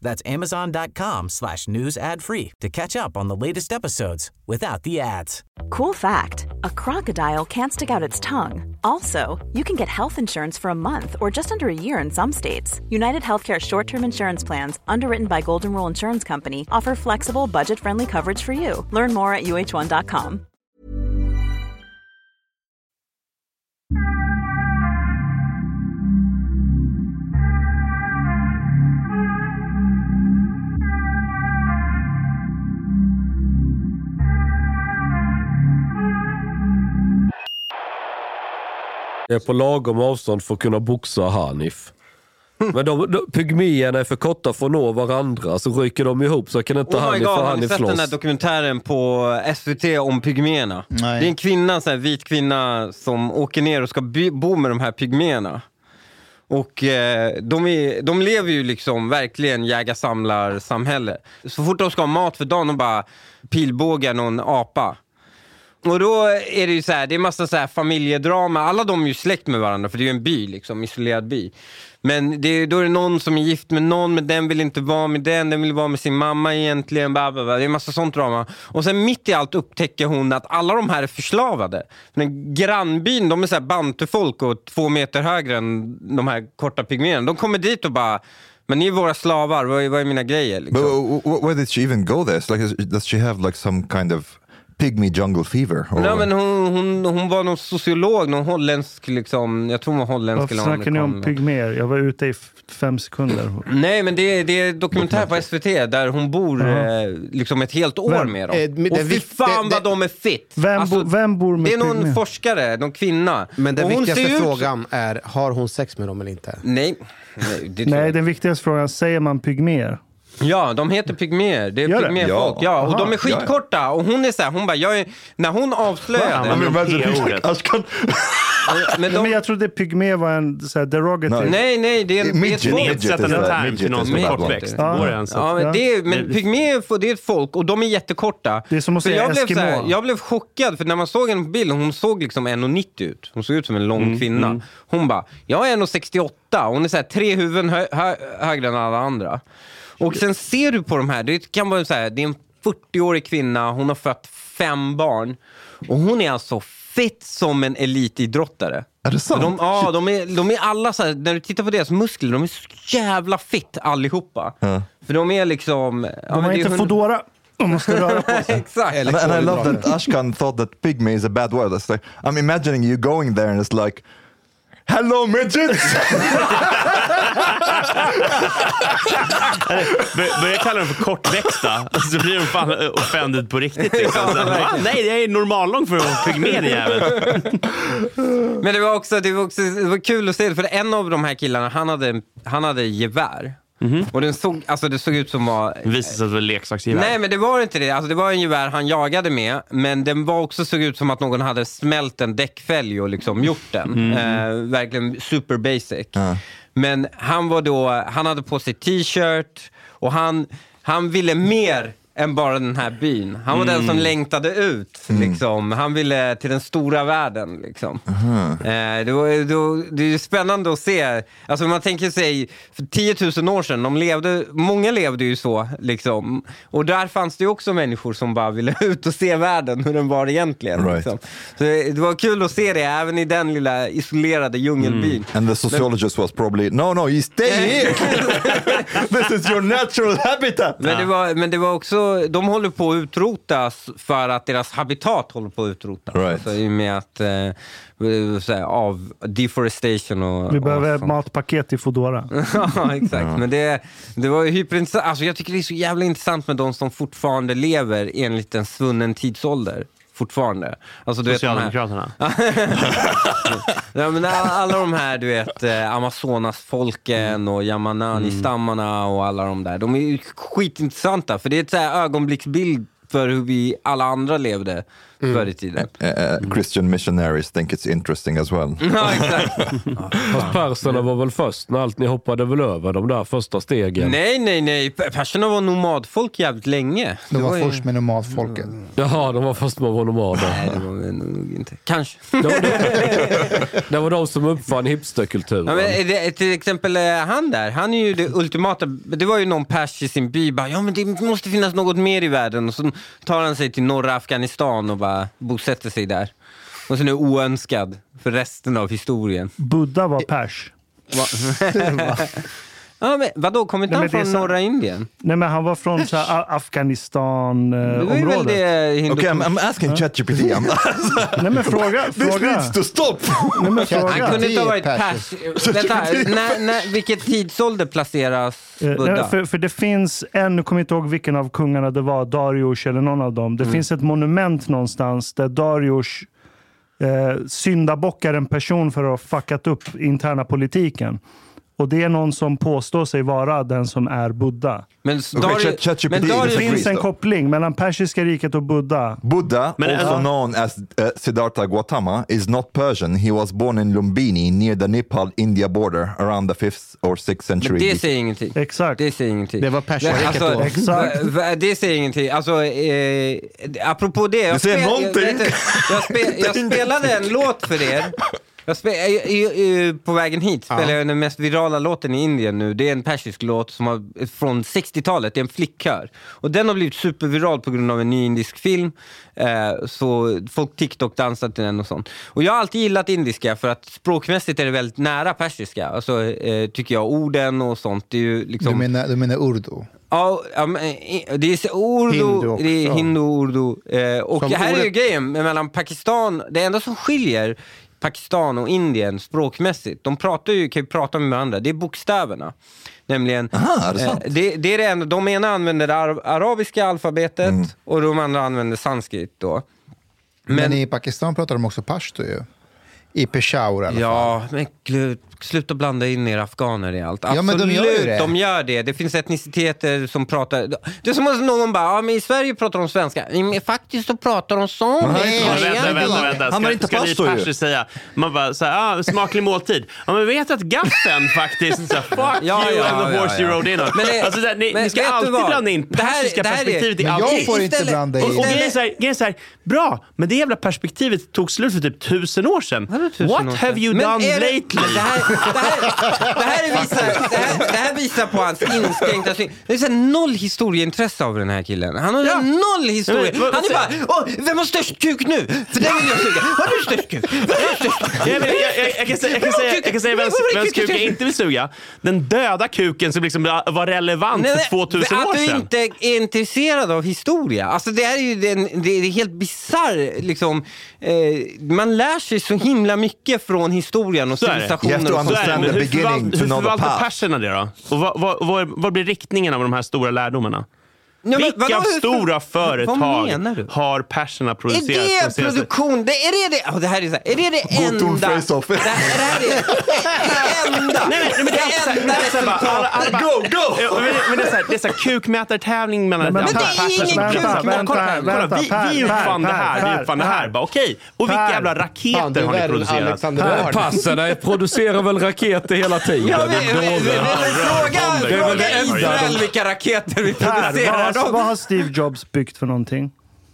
That's amazon.com slash news ad free to catch up on the latest episodes without the ads. Cool fact a crocodile can't stick out its tongue. Also, you can get health insurance for a month or just under a year in some states. United Healthcare short term insurance plans, underwritten by Golden Rule Insurance Company, offer flexible, budget friendly coverage for you. Learn more at uh1.com. Det är på lagom avstånd för att kunna boxa Hanif. Men de, de, pygméerna är för korta för att nå varandra, så ryker de ihop så kan inte Oh Hanif och har ni Hanif sett den här slåss. dokumentären på SVT om pygméerna? Nej. Det är en kvinna, så här, vit kvinna som åker ner och ska by- bo med de här pygméerna. Och eh, de, är, de lever ju liksom verkligen jägar-samlar-samhälle. Så fort de ska ha mat för dagen, de bara pilbågar någon apa. Och då är det ju så här, det är massa så här familjedrama. Alla de är ju släkt med varandra för det är ju en by, liksom, isolerad by. Men det, då är det någon som är gift med någon, men den vill inte vara med den, den vill vara med sin mamma egentligen. Bla, bla, bla. Det är massa sånt drama. Och sen mitt i allt upptäcker hon att alla de här är förslavade. Den grannbyn, de är så bantufolk och två meter högre än de här korta pygméerna. De kommer dit och bara men ni är våra slavar, vad är, vad är mina grejer? Liksom. But why did she even go there? Like, does she have like some kind of pygmy jungle fever? Or Nej, men hon, hon, hon var någon sociolog, någon holländsk, liksom, jag tror hon var holländsk Varför eller snackar ni om pygméer? Jag var ute i fem sekunder. Nej, men det, är- det är dokumentär på SVT där hon bor eh, liksom ett helt år Vem? med dem. Eh, men och fy fan vad de är fit! Vem, Alltså, bo, vem bor med det är någon pygméer? forskare, någon kvinna. Men den Och viktigaste ut- frågan är, har hon sex med dem eller inte? Nej, nej, Nej, den viktigaste frågan, säger man pygméer? Ja, de heter pygméer. Det är Gör det? pygméfolk. Ja. Ja. och de Aha. är skitkorta. Och hon är så här, hon bara, jag är, när hon avslöjade... P-ordet. Ashkan. men de, men jag trodde pygmé var en så här, derogative. nej, nej, det är, det är ett Midget. Nedsättande term midget till någon som är kortväxt. Ja. Går det ens? Ja, men, det är, men Det- pygmé är f- det är ett folk och de är jättekorta. Det är som att För säga jag, blev Eskimo. så här, jag blev chockad för när man såg henne på bilden, hon såg liksom 1,90 ut. Hon såg ut som en lång Mm, kvinna. Hon bara, jag är 1,68 hon är så här, tre huvuden hö hö högre än alla andra. Och sen ser du på de här, det kan vara så här, det är en 40-årig kvinna, hon har fött fem barn. Och hon är alltså fit som en elitidrottare. Är det Så sant? de, ja, de är, de är alla så här, när du tittar på deras muskler, de är så jävla fit allihopa. För de är liksom... ja, De men har inte hund- Foodora. De måste röra på sig. Exakt. And, and I love that Ashkan thought that pygmy is a bad word. It's like, I'm imagining you going there and it's like, Hello midgets! Bör- Börja kalla dem för kortväxta, så blir de fan offended på riktigt. Liksom. Så, va? Nej, jag är normallång för att vara pygmé din jävel. Men det var, också, det, var också, det var kul att se det, för en av de här killarna, han hade, han hade gevär. Och den såg, alltså det såg ut som var... Det visade sig att det var leksaksgevär. Nej men det var inte det. Alltså, det var en gevär han jagade med, men den var också såg ut som att någon hade smält en däckfälg och liksom gjort den. Eh, verkligen super basic. Men han var då, han hade på sig t-shirt och han, han ville mer än bara den här byn. Han var den som längtade ut. Liksom. Han ville till den stora världen. Liksom. Eh, det, var, det, var, det är spännande att se. Alltså man tänker sig, för 10 000 år sedan, de levde, många levde ju så. Liksom. Och där fanns det också människor som bara ville ut och se världen, hur den var egentligen. Right. Liksom. Så det, det var kul att se det, även i den lilla isolerade djungelbyn. And the sociologist was probably, no, no, you stay here! this is your natural habitat! Men, det var, men det var också, de håller på att utrotas för att deras habitat håller på att utrotas. Right. Alltså, I och med att eh, så här, av deforestation och... Vi och behöver sånt. matpaket i Foodora. ja, exakt. Men det, det var ju hyperintressant. Alltså, jag tycker det är så jävla intressant med de som fortfarande lever enligt en svunnen tidsålder. Fortfarande. Alltså, du vet, Socialdemokraterna. ja, men alla, de här, du vet, eh, Amazonasfolken och Yamanani-stammarna och alla de där. De är ju skitintressanta, för det är ett så ögonblicksbild för hur vi alla andra levde förr i tiden. Uh, Christian missionaries think it's interesting as well. Ja, exakt. Fast perserna var väl först när allt ni hoppade väl över de där första stegen? Nej, nej, nej. Pe- Perserna var nomadfolk jävligt länge. De var ju- först med nomadfolket. Jaha, de var först med att vara nomader. Nej, det var nog inte. Kanske. Det var, de, det var de som uppfann hipsterkulturen. Ja, men det, till exempel han där, han är ju det ultimata. Det var ju någon pers i sin by, bara, ja men det måste finnas något mer i världen. Och så tar han sig till norra Afghanistan och bara bosätter sig där. Och sen är oönskad för resten av historien. Buddha var pers. Ja, men vadå, kommer inte Nej, han är från så- norra Indien? Nej, men han var från så här, A- Det ju väl Afghanistan-området. det Hindu Okay, I'm, I'm asking ChatGPT. I'm, Nej, men fråga. this fråga. needs to stop! Nej, men Chat- Han fråga. kunde inte ha varit är pers. Vänta, när, när, vilket tidsålder placeras Eh, Buddha? nej, för, för det finns en, nu kommer jag inte ihåg vilken av kungarna det var, Darius eller någon av dem. Det Mm. finns ett monument någonstans där Darius eh, syndabockar en person för att ha fuckat upp interna politiken. Och det är någon som påstår sig vara den som är Buddha. Men Okej, Darius- Chat- ChatGPT men Det Agrees, finns en koppling mellan persiska riket och Buddha. Buddha, Men, also uh, known as uh, Siddhartha Gautama, is not Persian. He was born in Lumbini near the Nepal-India border around the 5th or 6th century. Men det säger ingenting. Exakt. Det säger ingenting. Det var perserriket alltså, då. Exakt. v- v- Det säger ingenting. Alltså, eh, apropå det. Jag Det säger spel- någonting. Jag, jag, spe, jag spelade en låt för er. Jag spe, eh, eh, eh, på vägen hit spelar jag den mest virala låten i Indien nu. Det är en persisk låt som har, från 60-talet, det är en flickkör. Och den har blivit superviral på grund av en ny indisk film. Eh, så folk TikTok-dansar till den och sånt. Och jag har alltid gillat indiska för att språkmässigt är det väldigt nära persiska. Alltså, eh, tycker jag, orden och sånt. Det är ju liksom... Du menar, du menar urdu? Ja, det är urdu, det är hindu, urdu. Eh, och Som här är ju ordet- grejen mellan Pakistan, det enda som skiljer Pakistan och Indien språkmässigt, de pratar ju, kan ju prata med varandra, det är bokstäverna. Nämligen, Aha, är det sant? eh, det, det är det enda, de ena använder det ar- arabiska alfabetet Mm. och de andra använder sanskrit då. Men, Men- i Pakistan pratar de också pashto ju. I Peshawar i alla fall. Ja, men gud, sluta blanda in er afghaner i allt. Ja, men de gör ju Absolut, det. de gör det. Det finns etniciteter som pratar... Det är som att någon bara, ja men i Sverige pratar de svenska. Men faktiskt så pratar de samiska. Nej, Ja, vänta, vänta, vänta. Han inte ska pasta ju. säga? Man bara såhär, ah, smaklig måltid. Ja men vet att gaffeln faktiskt, så här, fuck Ja, you ja, and the ja, horse ja. you rode in on. Men det- alltså, så här, ni, men ni ska alltid vad? blanda in Det här- persiska det här är- perspektivet i allting. jag får inte Istället- blanda Och, in. och Istället- grejen är så här, grejen är så här, bra, men det jävla perspektivet tog slut för typ tusen år sedan. What år have you done lately? Det här, det, här, visar, det, här, det här visar på hans inskränkta syn. Det är så här noll historieintresse av den här killen. Han har Ja. noll historia. Han är bara, Åh, vem har störst kuk nu? För den vill jag suga. Har du störst kuk? Vem har störst kuk? Jag, jag, jag, jag, kan säga, kan säga, jag kan säga vems, vems kuk jag inte vill suga. Den döda kuken som liksom var relevant Nej, för nej, 2000 att år du sedan. inte är intresserad av historia. Alltså det här är ju den, det är helt bisarr. Liksom, eh, man lär sig så himla mycket från historien och civilisationer. To understand the hur, beginning to hur know the förvaltar past. perserna det då? Och vad, vad, vad, vad blir riktningen av de här stora lärdomarna? Ja, Vilka vadå, stora Vad företag har perserna Är producerat? de det senaste- produktion? Det, är det det? Oh, det här är, så här, är det det enda? face-off. Det, det här är det enda. Nej, nej, men det är enda är bara- Go, go! Ja, men det- Men det är så här- det är så här kukmätartävling mellan Men det är ingen Vänta, kuk- vänta, vänta, kolla, vänta, vi, Per, vi uppfann Per, det här, Per, vi uppfann det här. Per. Bara, Okej, och vilka Per. jävla raketer är har ni producerat? Passerna producerar väl raketer hela tiden. Ja, Det men, är men, men, men, dåligt. fråga är Israel vilka raketer vi Per, producerar. Vad, har, vad har Steve Jobs byggt för någonting?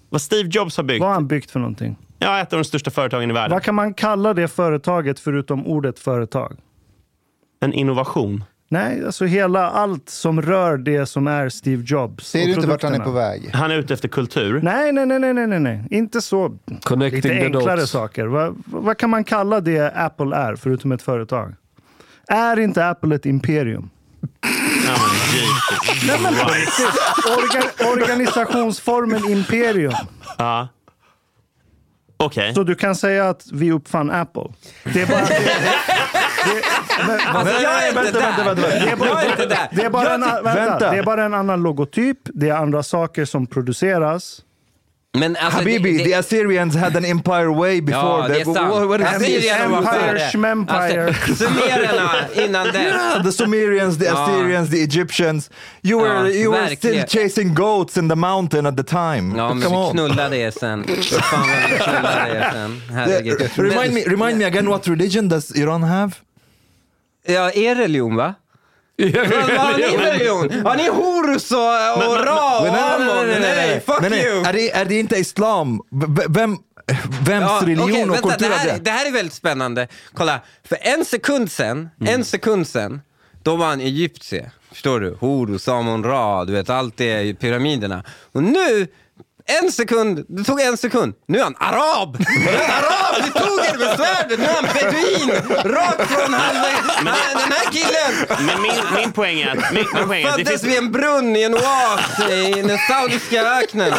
Vad Steve Jobs har byggt? Vad har han byggt för någonting? Ja, ett av de största företagen i världen. Vad kan man kalla det företaget förutom ordet företag? En innovation. Nej, alltså hela allt som rör det som är Steve Jobs. Ser du inte vart han är på väg? Han är ute efter kultur. Nej, nej, nej, nej, nej, nej. Inte så. Connecting Lite the enklare dots. saker. Vad, vad kan man kalla det Apple är, förutom ett företag? Är inte Apple ett imperium? Nej, men. Orga, organisationsformen imperium. Ja. Okej. Så du kan säga att vi uppfann Apple. Det är bara... Det, det, men, Alltså, jag är inte vänta, vänta, där. vänta, vänta. Det är bara, Jag är inte där. Det är bara, en, Jag vänta, Vänta. Det är bara en annan logotyp, det är andra saker som produceras. Men alltså, Habibi, det- the det- Assyrians had an empire way before. Ja, det the- sant. what- what Empire, före. schmempire. Alltså, Sumererna innan dess. Yeah, the Sumerians, the Ja. Assyrians, the Egyptians. You were, Ja, you were still chasing goats in the mountain at the time. Ja, men Come vi knullade er sen. Fan vad vi knullade er sen. Herregud. The- remind, me, remind me again, what religion does Iran have? Ja, er religion va? Vad har ni för religion? Har ni Horus och, och Ra och Amon? Nej, fuck nej, you! Är, det, är det inte islam? V- Vem, vems Ja, religion okej, och vänta, kultur det, är här, det? det här är väldigt spännande. Kolla, för en sekund sen, en sekund sen, då var han egyptier. Förstår du? Horus, Amon Ra, du vet allt det pyramiderna. Och nu, en sekund, det tog en sekund, nu är han arab! Nu är han arab! Vi tog er med svärdet, nu är han beduin! Rakt från. Nej, Den här killen Men min, min poäng är att, min, min poäng är att det finns... vid en brunn i en oas i den saudiska öknen.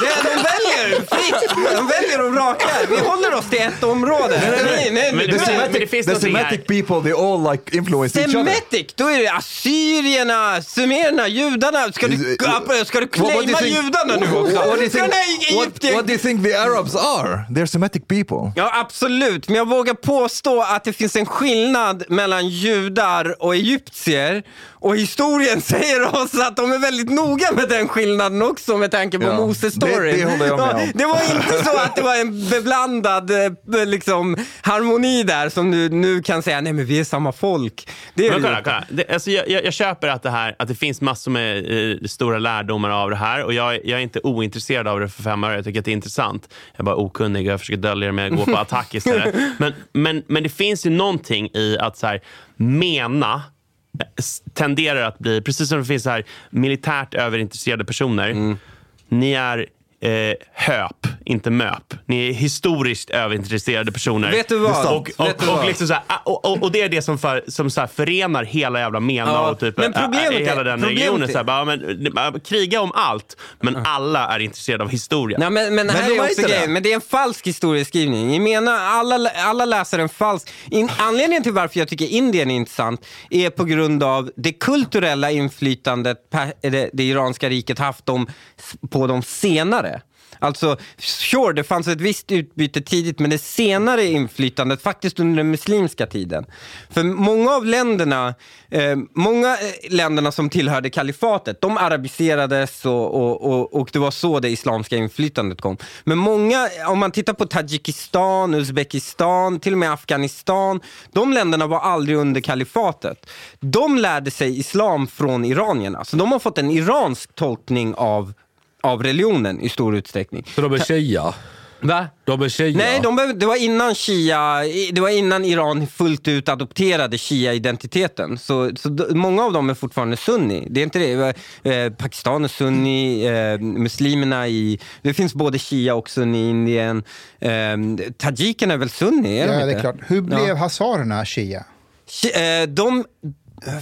Det, de väljer fritt, de väljer och rakar. Vi håller oss till ett område. Nej, nej, Men det, du det The. Semitic people, they all like influence each other. Semitic, då är det assyrierna, sumererna, judarna. Ska du, ska du claima judarna nu också? What do you think, what, what do you think the Arabs are? They're Semitic people. Ja, absolut. Men jag vågar påstå att det finns en skillnad mellan judar och egyptier. Och historien säger oss att de är väldigt noga med den skillnaden också med tanke på Ja, Moses story. det- det håller jag med om. det var inte så att det var en beblandad eh, liksom, harmoni där som du nu kan säga, nej men vi är samma folk. Det är Men kolla, kolla. Det, alltså jag, jag, jag köper att det, här, att det finns massor med eh, stora lärdomar av det här och jag, jag är inte ointresserad av det för fem öre. Jag tycker att det är intressant. Jag är bara okunnig och jag försöker dölja det med att gå på attack istället. Men, men, men det finns ju någonting i att så här, mena eh, tenderar att bli, precis som det finns så här militärt överintresserade personer. Ni är eh, höp, inte möp. Ni är historiskt överintresserade personer. Vet du vad? Och, och, Vet du och, vad? liksom så här, och, och, och det är det som, för, som så här förenar hela jävla MENA Ja, och typ, men problemet äh, hela den problemet regionen. Så här, bara, men, kriga om allt, men alla är intresserade av historia. Nej, men, men, här de är också det. men det är en falsk historieskrivning. Jag menar, alla, alla läser en falsk... In, anledningen till varför jag tycker Indien är intressant är på grund av det kulturella inflytandet per, det, det iranska riket haft dem, på dem senare. Alltså, sure, det fanns ett visst utbyte tidigt, men det senare inflytandet faktiskt under den muslimska tiden. För många av länderna, eh, många eh, länderna som tillhörde kalifatet, de arabiserades och, och, och, och det var så det islamska inflytandet kom. Men många, om man tittar på Tadzjikistan, Uzbekistan, till och med Afghanistan, de länderna var aldrig under kalifatet. De lärde sig islam från iranierna, så de har fått en iransk tolkning av av religionen i stor utsträckning. Så de är shia? Va? De är shia? Nej, de, det var innan Shia, det var innan Iran fullt ut adopterade Shia-identiteten. Så, så många av dem är fortfarande sunni. Det är inte det. Eh, Pakistan är sunni, eh, muslimerna i... Det finns både Shia och sunni i Indien. Eh, Tajikerna är väl sunni? Är Ja, de det är klart. Hur blev Ja. hazarerna shia? Shi- eh, de...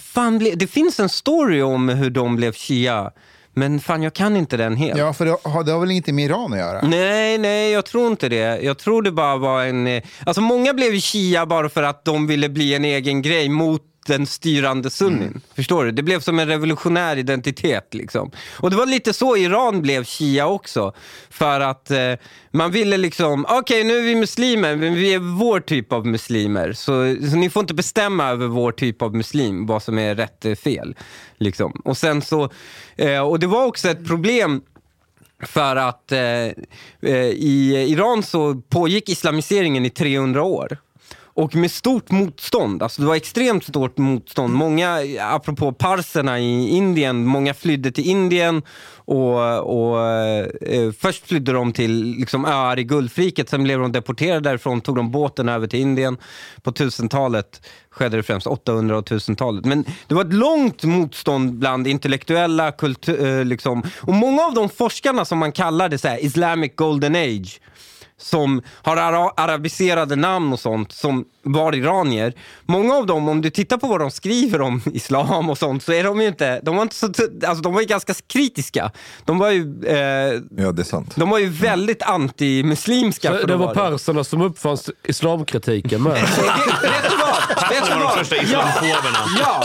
Fan, det finns en story om hur de blev Shia. Men fan, jag kan inte den helt. Ja, för det har, det har väl inget med Iran att göra? Nej, nej, jag tror inte det. Jag tror det bara var en... eh, Alltså många blev shia bara för att de ville bli en egen grej mot den styrande sunnin. Förstår du? Det blev som en revolutionär identitet. Liksom. Och det var lite så Iran blev shia också. För att eh, man ville liksom, okej nu är vi muslimer, men vi är vår typ av muslimer. Så, så ni får inte bestämma över vår typ av muslim, vad som är rätt eller fel. Liksom. Och sen så, eh, och det var också ett problem för att eh, eh, i Iran så pågick islamiseringen i 300 år. Och med stort motstånd, alltså det var extremt stort motstånd. Många, apropå parserna i Indien, många flydde till Indien och, och eh, först flydde de till liksom, öar i Gulfriket, sen blev de deporterade därifrån, tog de båten över till Indien. På 1000-talet skedde det främst, 800 och 1000-talet. Men det var ett långt motstånd bland intellektuella, kultur, eh, liksom. och många av de forskarna som man kallade så här, Islamic Golden Age, som har ara arabiserade namn och sånt, som var iranier. Många av dem, om du tittar på vad de skriver om islam och sånt, så är de ju inte, de var inte så, alltså de var ju ganska kritiska. De var ju, eh, Ja, det är sant. de var ju väldigt anti-muslimska. Det att var perserna som uppfann islamkritiken med. Vet du vad? vet du de första islamofoberna. Ja,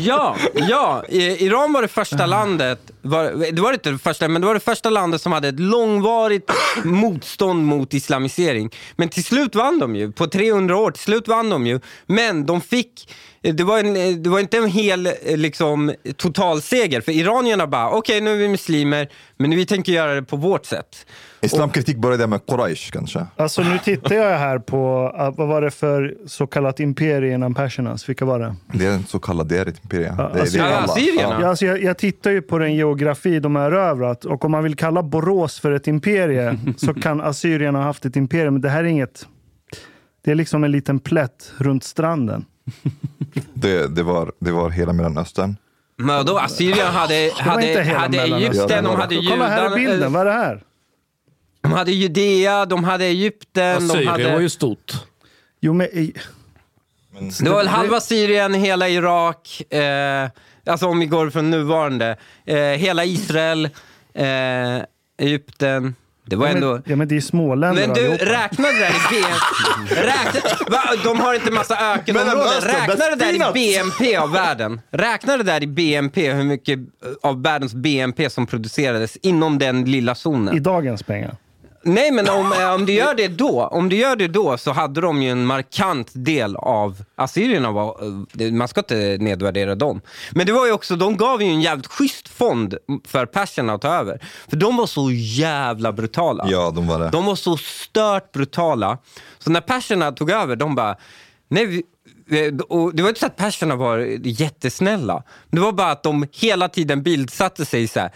ja, ja. Iran var det första landet, var, det var inte det första, men det var det första landet som hade ett långvarigt motstånd mot islamisering. Men till slut vann de ju, på 300 år, till slut vann de ju. Men de fick, det var, en, det var inte en hel eh, liksom, totalseger, för iranierna bara, okej nu är vi muslimer, men vi tänker göra det på vårt sätt. Islamkritik började med Quraysh kanske. Alltså nu tittar jag här på, ah, vad var det för så kallat imperium innan persernas? Vilka var det? Det är en så kallad, det är ett imperium. Ja, det, det är. Assyrierna. Ja, alltså jag, jag tittar ju på den geografi de har erövrat och om man vill kalla Borås för ett imperie så kan Assyrien ha haft ett imperium. Men det här är inget... Det är liksom en liten plätt runt stranden. Det, det, var, det var hela Mellanöstern. Men då Assyrien hade, hade, hade. Egypten, de hade var Kolla här är judarna, bilden, eh, vad är det här? de hade Judea, de hade Egypten, de Syrien hade... var ju stort. Jo, men, i- Det var väl halva Syrien, hela Irak, eh, alltså om vi går från nuvarande, eh, hela Israel, eh, Egypten. Det var ja, ändå... men, ja, men det är småländer Men du, allihopa. räkna det där i BNP. Räkna, va? De har inte massa ökenområden. Mellanöstern, Räkna that's det där i. BNP av världen. Räkna det där i BNP, hur mycket av världens BNP som producerades inom den lilla zonen. I dagens pengar. Nej, men om, eh, om du gör det då, om du gör det då så hade de ju en markant del av assyrierna. Var, eh, man ska inte nedvärdera dem. Men det var ju också, de gav ju en jävligt schysst fond för perserna att ta över. För de var så jävla brutala. Ja, de var det. De var så stört brutala. Så när perserna tog över, de bara... Nej, vi- och det var inte så att perserna var jättesnälla. Det var bara att de hela tiden bildsatte sig så här.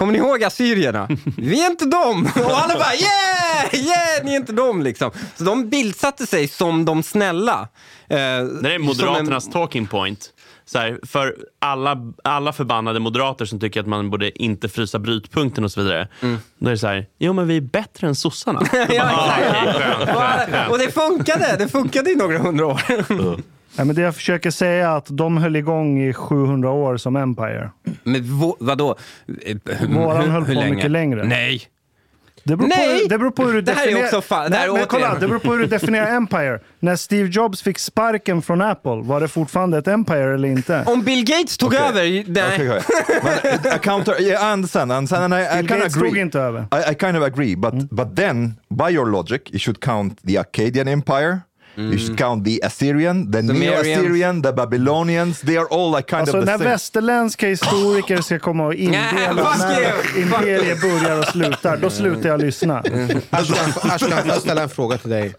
Kommer ni ihåg assyrierna? Vi är inte dem! Och alla bara yeah! Yeah! Ni är inte dem liksom. Så de bildsatte sig som de snälla. Eh, Det är Moderaternas talking point. Så här, för alla, alla förbannade moderater som tycker att man borde inte frysa brytpunkten och så vidare. Då är det så här, jo men vi är bättre än sossarna. ja, Ah, exakt. Och det funkade! Det funkade i några hundra år. Nej, men det jag försöker säga är att de höll igång i 700 år som Empire. Men vad, vadå? Våran höll på mycket längre. Nej! Det beror, Nej! På, hur- det beror på hur du Det här är definierar... också fan- det här Nej, är men kolla, det beror på hur du definierar Empire. När Steve Jobs fick sparken från Apple, var det fortfarande ett Empire eller inte? Om Bill Gates tog Okej. över... Nej. Okay, okay. Men, uh, counter, yeah, I understand, I understand and I, I Bill kind of Gates tog agree. inte över. I, I kind of agree, but but then by your logic, you should count the Akkadian Empire. You should count the Assyrian, the Sumerians. Neo-Assyrian, the Babylonians. They are all like kind Alltså of the när same. västerländska historiker ska komma och indela när you! imperiet börjar och slutar, då slutar jag lyssna. Ashkan, får jag ställa en fråga till dig?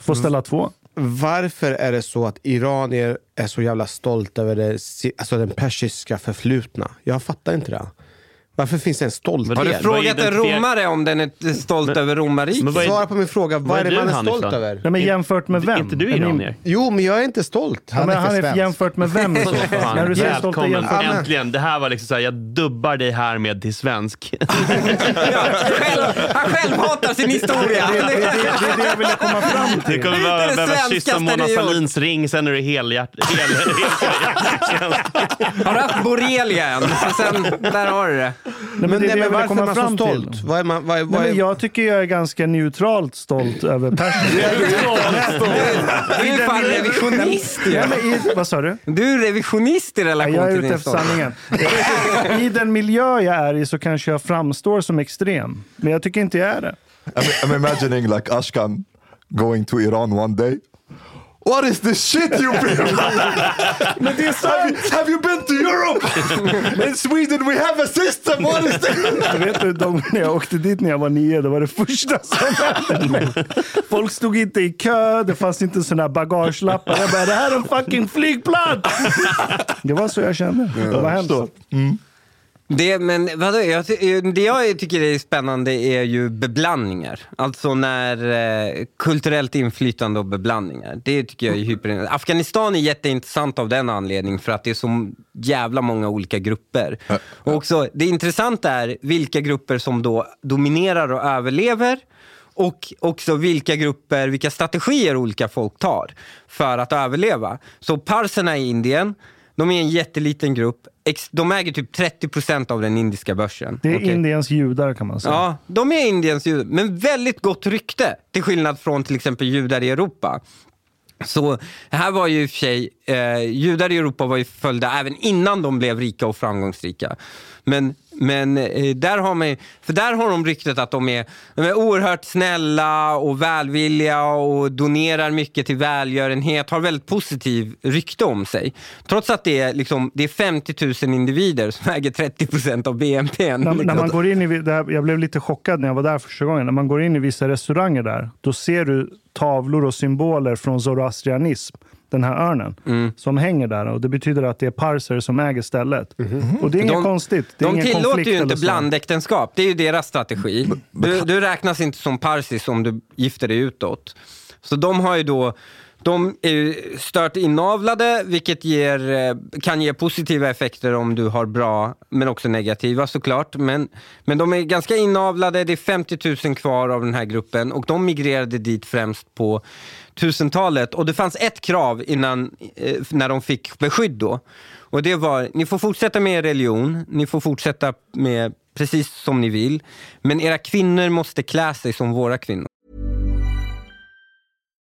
Får ställa två. Varför är det så att iranier är så jävla stolta över det, alltså den persiska förflutna? Jag fattar inte det. Varför finns det en stolthet? Har du frågat en romare om den är stolt över romarriket? Men vad är- Svara på min fråga. Vad Vad är är det du, man är stolt då? över? Nej, men jämfört med vem? Är inte du Är ni- iranier? Jo, men jag är inte stolt. Ja, men Han är han är jämfört med vem? i så fall? När du säger stolt är jämfört äntligen. Det här var liksom så här, jag dubbar dig här med till svensk. Ja, själv, han själv hatar sin historia. Det, det, det, det är det jag ville komma fram Du till. kommer Det är behöva, behöva kyssa Mona du. Sahlins ring, sen är du helhjärt... Hel, hel, Har du haft borrelia än? Sen, där har du det. Nej, men Men, det är nej, men varför är komma man så fram stolt? till. Vad är man, vad är, Nej, vad är, jag tycker jag är ganska neutralt stolt över Persien. Du är fan revisionist ju. Ja, i, vad sa du? Du är revisionist i relation Jag är till ute din efter sanningen. I den miljö jag är i så kanske jag framstår som extrem. Men jag tycker inte jag är det. I'm, I'm imagining like Ashkan going to Iran one day. What is this shit you been? Men det är have, you, have you been to Europe? In Sweden we have a system. What is this? Jag vet du, de, när jag åkte dit när jag var nio, det var det första som hände. Folk stod inte i kö, det fanns inte sådana här bagagelappar. Jag bara, det här är en fucking flygplats! Det var så jag kände. Det var hemskt. Det, men vadå, jag, ty- det jag tycker är spännande är ju beblandningar. Alltså när eh, kulturellt inflytande och beblandningar. Det tycker jag är hyper... Afghanistan är jätteintressant av den anledningen för att det är så jävla många olika grupper. Och också, det intressanta är vilka grupper som då dominerar och överlever och också vilka grupper, vilka strategier olika folk tar för att överleva. Så parserna i Indien, de är en jätteliten grupp. Ex- De äger typ 30% av den indiska börsen. Det är Okej. Indiens judar kan man säga. Ja, de är Indiens judar, men väldigt gott rykte. Till skillnad från till exempel judar i Europa. Så här var ju i och för sig, eh, judar i Europa var ju följda även innan de blev rika och framgångsrika. Men, men eh, där har man för där har de ryktet att de är, de är oerhört snälla och välvilliga och donerar mycket till välgörenhet, har väldigt positiv rykte om sig. Trots att det är, liksom, det är 50 000 individer som äger 30 procent av BNP. När, när man går in i, vi- det här, jag blev lite chockad när jag var där första gången. När man går in i vissa restauranger där, då ser du tavlor och symboler från zoroastrianism. Den här örnen Mm. som hänger där. Och Det betyder att det är parser som äger stället. Och det är inget De- konstigt. Det är De ingen tillåter ju inte blandäktenskap. Det är ju deras strategi. Du, du räknas inte som parsis om du gifter dig utåt. Så de har ju då de är ju stört inavlade, vilket ger, eh, kan ge positiva effekter om du har bra, men också negativa såklart. Men, men de är ganska inavlade, det är 50 000 kvar av den här gruppen och de migrerade dit främst på 1000-talet. Och det fanns ett krav innan, eh, när de fick beskydd då. Och det var, ni får fortsätta med er religion, ni får fortsätta med precis som ni vill. Men era kvinnor måste klä sig som våra kvinnor.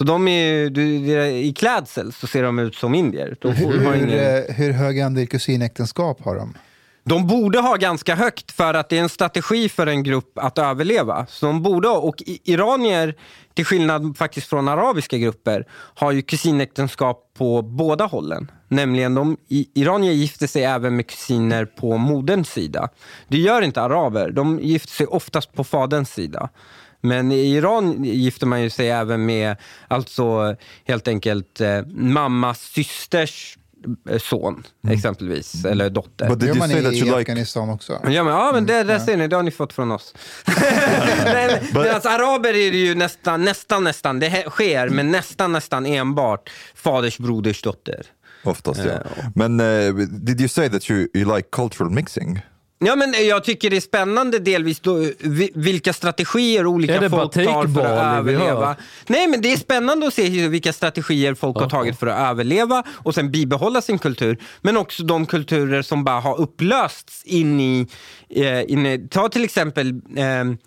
Så de är, ju- du, i klädsel så ser de ut som indier. De, får, har Hur, ingen, eh, hur hög andel kusinäktenskap har de? de borde ha ganska högt för att det är en strategi för en grupp att överleva. Så de borde ha, och iranier, till skillnad faktiskt från arabiska grupper, har ju kusinäktenskap på båda hållen. Nämligen de, iranier gifter sig även med kusiner på moderns sida. Det gör inte araber, de gifter sig oftast på faderns sida. Men i Iran gifter man ju sig även med alltså helt enkelt eh, mammas systers eh, son exempelvis, eller dotter. But Det did gör you say that i you like... Afghanistan också. Ja, men, ja, men det, det ser ni, det har ni fått från oss. men, Medan araber är det ju nästan, nästan, nästan, det sker, men nästan, nästan enbart faders broders dotter. Oftast, ja. Men uh, did you say that you, you like cultural mixing? Ja, men jag tycker det är spännande delvis då, vi- vilka strategier olika folk tar för att överleva. Nej, men det är spännande att se vilka strategier folk har tagit för att överleva och sen bibehålla sin kultur. Men också de kulturer som bara har upplösts in i... Eh, in i ta till exempel, eh,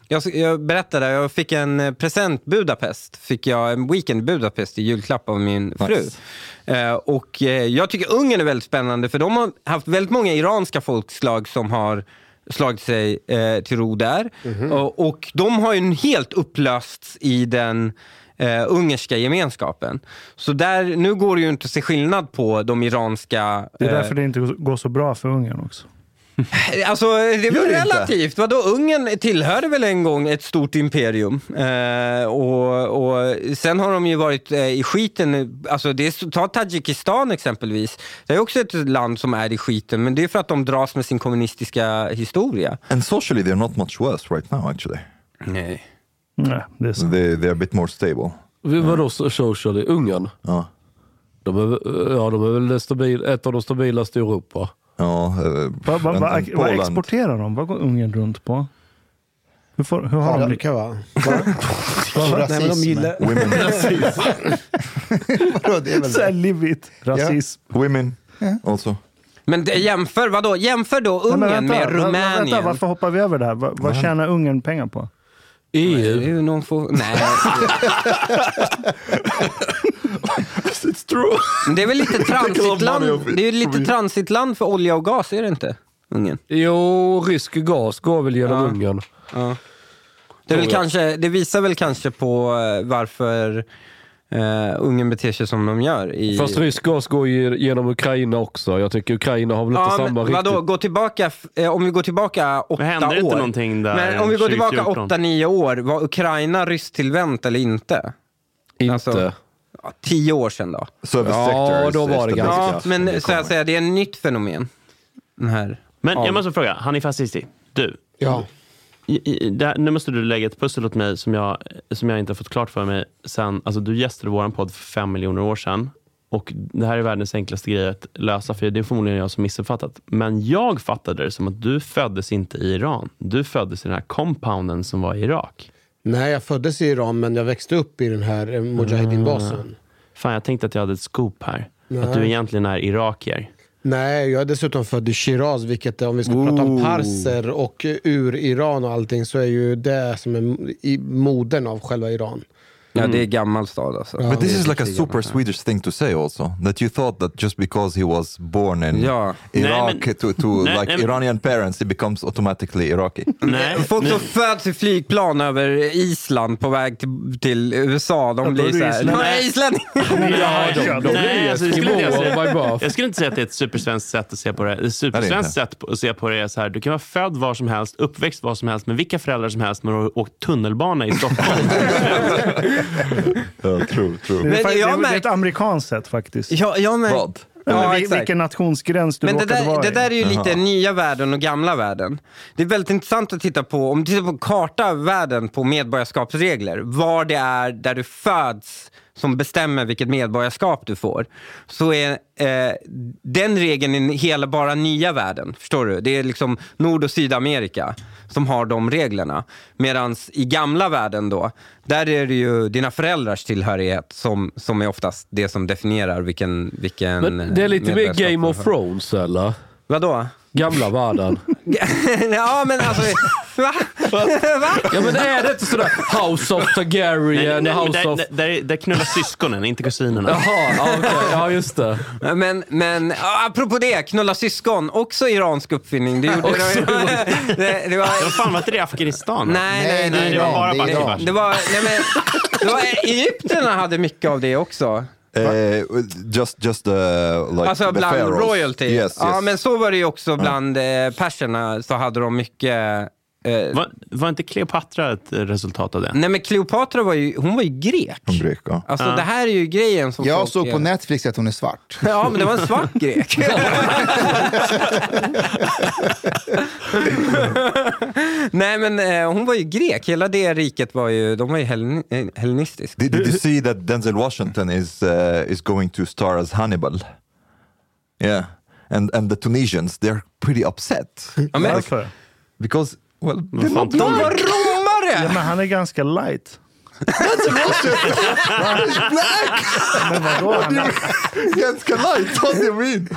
jag, jag berättade, jag fick en present Budapest. Fick jag en weekend Budapest i julklapp av min fru. Och eh, jag tycker Ungern är väldigt spännande för de har haft väldigt många iranska folkslag som har slagit sig eh, till ro där. och, och de har ju helt upplösts i den eh, ungerska gemenskapen. Så där, nu går det ju inte att se skillnad på de iranska... Det är eh, därför det inte går så bra för Ungern också. Alltså, det inte? relativt. Vadå, Ungern tillhörde väl en gång ett stort imperium. Eh, och, och Sen har de ju varit eh, i skiten. Alltså det är, ta Tadzjikistan exempelvis. Det är också ett land som är i skiten, men det är för att de dras med sin kommunistiska historia. And socially they're not much worse right now actually. Nej. Nej, det är så. They, they're a bit more stable. Vadå socially? Ungern? Ja. De är, ja, de är väl stabil, ett av de stabilaste i Europa. Ja, eh, Va, va, en- va, en vad exporterar de? Vad går Ungern runt på? Hur, får, hur har de Afrika va? Rasism. Nej, men de gillar... Women, Vadå, det är väl det. livigt? Rasism. women also. Men det, jämför, vadå? jämför då Nej, Ungern men vänta, med va- va- Rumänien. Vänta, varför hoppar vi över det här? Va, vad tjänar Ungern pengar på? EU? någon få, nej, It's true. men det är väl lite transitland, det är ju lite transitland för olja och gas, är det inte? Ungern. Jo, rysk gas går väl genom Ja. Ungern. Det, är väl kanske, det visar väl kanske på eh, varför eh, Ungern beter sig som de gör. I... Fast rysk gas går ju genom Ukraina också. Jag tycker Ukraina har väl inte Ja, samma men, riktigt... vadå, gå tillbaka, eh, om vi går tillbaka åtta hände år. det inte någonting där Men om vi går tillbaka 2014? åtta, nio år, var Ukraina rysktillvänt eller inte? Inte. alltså- Ja, tio år sedan då? Service Ja, då var det ganska- Ja, men så jag säga, det är ett nytt fenomen. Den här. Men Ja. jag måste fråga, Hanif Azizi, du. Ja. I, nu måste du lägga ett pussel åt mig som jag, som jag inte har fått klart för mig sen. Alltså, du gästade vår podd för fem miljoner år sedan. Och Det här är världens enklaste grej att lösa, för det är förmodligen jag som missuppfattat. Men jag fattade det som att du föddes inte i Iran. Du föddes i den här compounden som var i Irak. Nej, jag föddes i Iran men jag växte upp i den här eh, Mujahedin-basen. Fan, jag tänkte att jag hade ett scoop här. Nej. Att du egentligen är irakier. Nej, jag är dessutom född i Shiraz, vilket om vi ska prata om parser och ur Iran och allting så är ju det som är i modern av själva Iran. Ja, det är gammal stad alltså. But this is like a super. Swedish thing to say also. That you thought that just because he was born in Ja. Iraq Nej, men- to, to Nej, like nej, Iranian parents, he becomes automatically Iraqi. Nej, Folk som föds i flygplan över Island på väg till, till USA, de blir är du så här, islänning. de är islänning! Alltså, jag, jag skulle inte säga att det är ett supersvenskt sätt att se på det. Ett supersvenskt sätt att se på det är så här, du kan vara född var som helst, uppväxt var som helst, med vilka föräldrar som helst, men du har åkt tunnelbana i Stockholm. Uh, true, true. Det är, Men jag det är märk- ett amerikanskt sätt faktiskt. Ja, jag med. Vad? Eller Ja, vi- exakt. vilken nationsgräns du Men det där, vara det där är ju lite nya världen och gamla världen. Det är väldigt intressant att titta på, om du tittar på karta världen på medborgarskapsregler, var det är där du föds som bestämmer vilket medborgarskap du får, så är eh, den regeln i hela bara nya världen. Förstår du? Det är liksom Nord och Sydamerika som har de reglerna. Medan i gamla världen då, där är det ju dina föräldrars tillhörighet som, som är oftast det som definierar vilken, vilken Men det är lite mer Game of. Thrones eller? Vadå? Gamla världen. ja men alltså, va? va? Ja men är det inte sådär House of Nej, Targaryen, nej, men House där, of... där, där, knullar syskonen, inte kusinerna. Jaha, ja, okej. ja just det. Men, men apropå det, knulla syskon, också iransk uppfinning. Det, gjorde Också det, det, det var, Vad fan var inte det Afghanistan? nej, nej, Nej, det nej. det var bara det. Bangladesh. Det var, nej men, det var, Egypterna hade mycket av det också. Uh, just, just uh, like alltså the bland pharaohs. royalty. Yes, Ja, yes. men så var det ju också bland eh, perserna, så hade de mycket... Eh, Var, var inte Kleopatra ett resultat av det? nej men Kleopatra var ju, hon var ju grek. Från grek, ja. Alltså det här är ju grejen som Jag såg på är- Netflix att hon är svart. Ja, men det var en svart grek. Nej, men eh, hon var ju grek. Hela det riket var ju, de var ju hellen, eh, hellenistiskt. Did, did you see that Denzel Washington is uh, is going to star as Hannibal? Yeah, and and the Tunisians they're pretty upset Ja, Varför? because well de var Ja, romare! men han är ganska light. black. Men vadå? Han är, Ganska light. What do you mean?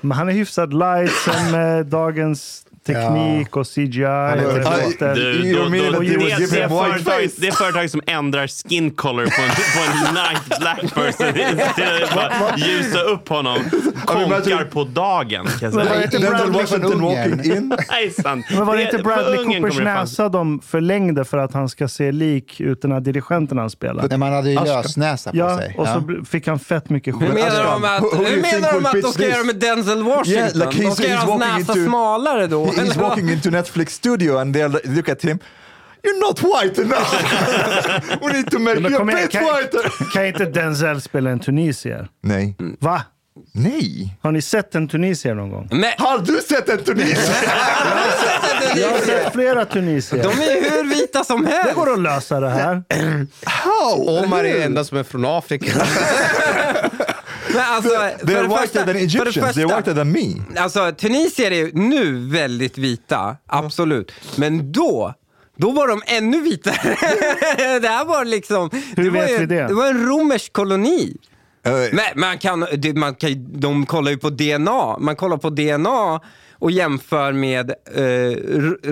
men han är hyfsat light sen med dagens teknik och CGI. är och. Du, då, då, det, white företag, som ändrar skin color på en, på en night black person ljusa upp honom konkar på dagen. Kan jag Men var säga. inte Denzel Bradley, Washington Ungern. walking in. Nej, sant. men var det inte Bradley Coopers näsa de förlängde för att han ska se lik ut den här dirigenten han spelar? När man hade ju lösnäsa på Ja, sig. och så Ja. fick han fett mycket Hur skit. menar de att, Who- who hur menar de will att de ska göra med Denzel Washington? Yeah, like de ska göra hans näsa smalare då? He's walking into Netflix studio and they look at him. You're not white enough. We need to make you a bit kan, whiter. kan inte Denzel spela en tunisier? Nej. Va? Nej. Har ni sett en tunisier någon gång? Men, Har du sett en tunisier? Jag har sett flera tunisier. de är hur vita som Det helst. går att lösa det här. How? Omar är enda som är från Afrika. Men alltså, för They're det whiter första- than för det Egyptians. They're första- whiter than me. Alltså tunisier är nu väldigt vita, absolut. Men då, då var de ännu vitare. det här var liksom... Hur det var vet ju, vi det? Det var en romersk koloni. Uh, Men man kan, man kan, de kollar ju på DNA. Man kollar på DNA och jämför med eh,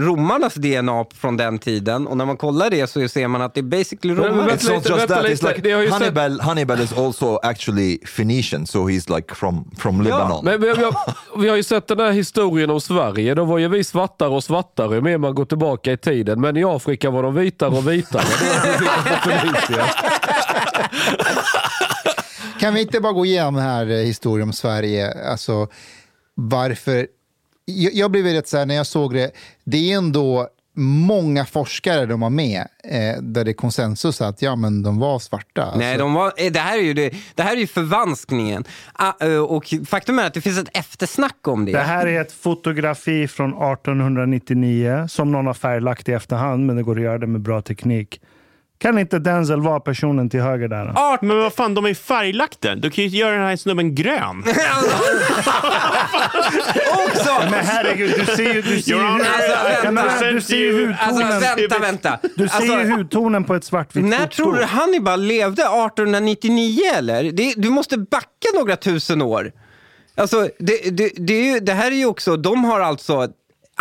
romarnas DNA från den tiden. Och när man kollar det så ser man att det är basically vänta It's not just that. It's like Hannibal. Hannibal is also actually Phoenician, so he's like from from Lebanon. Men vi, vi, har, vi har ju sett den här historien om Sverige. Då var ju vi svartare och svartare ju mer man går tillbaka i tiden. Men i Afrika var de vitare och vitare. Det var precis som på Tunisia. Kan vi inte bara gå igenom den här eh, historien om Sverige? Alltså, varför... Jag, jag blev rätt så här när jag såg det. Det är ändå många forskare de har med eh, där det är konsensus att ja, men de var svarta. Alltså, Nej, de var, eh, det, här är ju det, det här är ju förvanskningen. Ah, eh, och faktum är att det finns ett eftersnack om det. Det här är ett fotografi från 1899 som någon har färglagt i efterhand, men det går att göra det med bra teknik. Kan inte Denzel vara personen till höger där? då? Art, men vad fan, de är ju färglagda. Du kan ju göra den här snubben grön. Också! Men herregud, du ser ju, du ser ju, Alltså, vänta. du ser ju hudtonen. Alltså vänta, vänta. Du ser Alltså, ju hudtonen på ett svartvitt När foto. tror du Hannibal levde? 1899 eller? Det, du måste backa några tusen år. Alltså, det, det, det, är ju, det här är ju också, de har alltså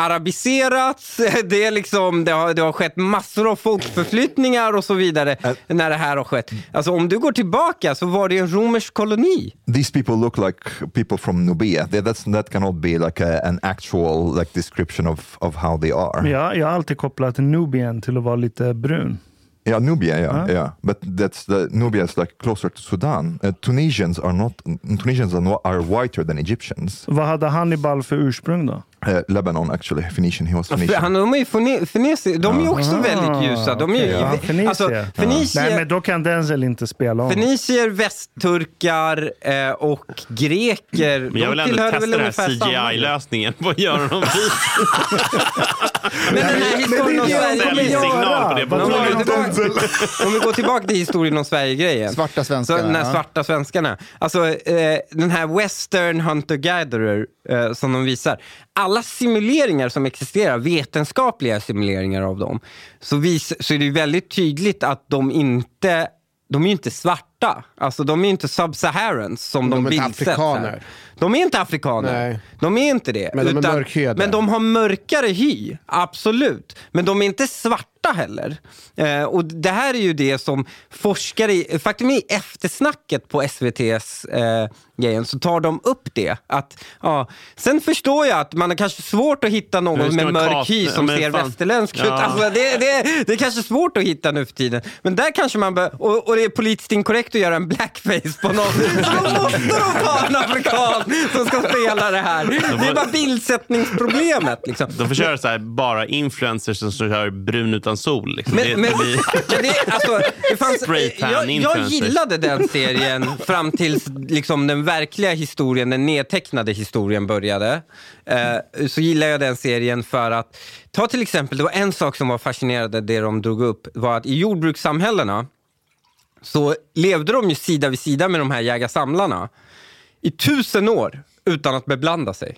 arabiserats, det, är liksom, det, har, det har skett massor av folkförflyttningar och så vidare när det här har skett. Alltså om du går tillbaka så var det en romersk koloni. These people look like people from Nubia. That's, that cannot be like a, an actual like description of, of how they are. Men Jag, har alltid kopplat Nubian till att vara lite brun. Yeah, Nubia, yeah, yeah. But that's the Nubia is like closer to Sudan. Uh, Tunisians are not Tunisians are, not, are whiter than Egyptians. Vad hade Hannibal för ursprung då? Uh, Lebanon actually, Phoenician. He was Phoenician. Han, de är ju fenesi- de är också Ah, väldigt ljusa. De är ju, ja, Fenicier. alltså, Fenicier, Nej, men då kan Denzel inte spela om. Fenicier, västturkar eh, och greker. Men jag vill de ändå testa väl den här. CGI-lösningen på göra dem vit. Men den här historien om det är det Sverige... de kommer signal på det. göra. Om Vad vi, tillbaka, om vi går tillbaka till historien om Sverige-grejen. Svarta Så svenskarna. den här ja. svarta svenskarna. Alltså eh, den här Western Hunter-Gatherer eh, som de visar. Alla simuleringar som existerar, vetenskapliga simuleringar av dem, så, vis, så är det väldigt tydligt att de inte de är inte svarta. Alltså de är inte sub-saharans som de, De här. afrikaner. De är inte afrikaner. Nej. De är inte det. Men de mörkhyade. Men de har mörkare hy, absolut. Men de är inte svarta heller. Eh, och det här är ju det som forskare, i- faktum är i eftersnacket på SVTs eh, grejen så tar de upp det. Att, ja, sen förstår jag att man har kanske svårt att hitta någon med mörk hy som men ser fan. västerländsk ut. Ja. Alltså, det, det, det är kanske svårt att hitta nu för tiden. Men där kanske man bör, och, och det är politiskt inkorrekt att göra en blackface på någon. Så måste de ta en afrikan som ska spela det här. Det är bara bildsättningsproblemet. Liksom. De får köra så här, bara influencers som kör brun utan sol. Liksom. Men, det, men, det alltså, det fanns, jag, jag gillade den serien fram tills liksom, den verkliga historien, den nedtecknade historien började. Eh, så gillade jag den serien för att, ta till exempel, det var en sak som var fascinerande, det de drog upp, var att i jordbrukssamhällena så levde de ju sida vid sida med de här jägarsamlarna i tusen år utan att beblanda sig.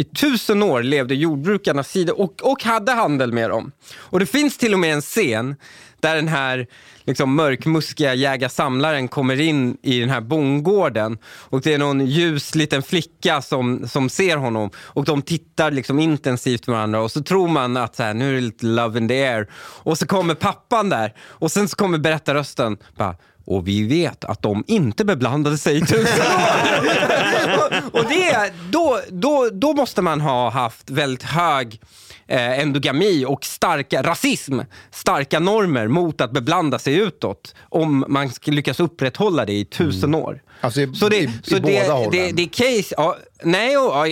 I tusen år levde jordbrukarna sida och, och hade handel med dem. Och det finns till och med en scen där den här liksom, mörkmuskiga jägarsamlaren kommer in i den här bondgården. Och det är någon ljus liten flicka som, som ser honom. Och de tittar liksom intensivt på varandra. Och så tror man att så här, nu är det lite love in the air och så kommer pappan där. Och sen så kommer berättarrösten. Bara och vi vet att de inte beblandade sig i tusen år. och, det, då, då, då måste man ha haft väldigt hög eh, endogami och starka rasism, starka normer mot att beblanda sig utåt om man ska lyckas upprätthålla det i tusen år. Alltså i- så det, i- i båda det, hållen. det, det är case, ja, nej, ja,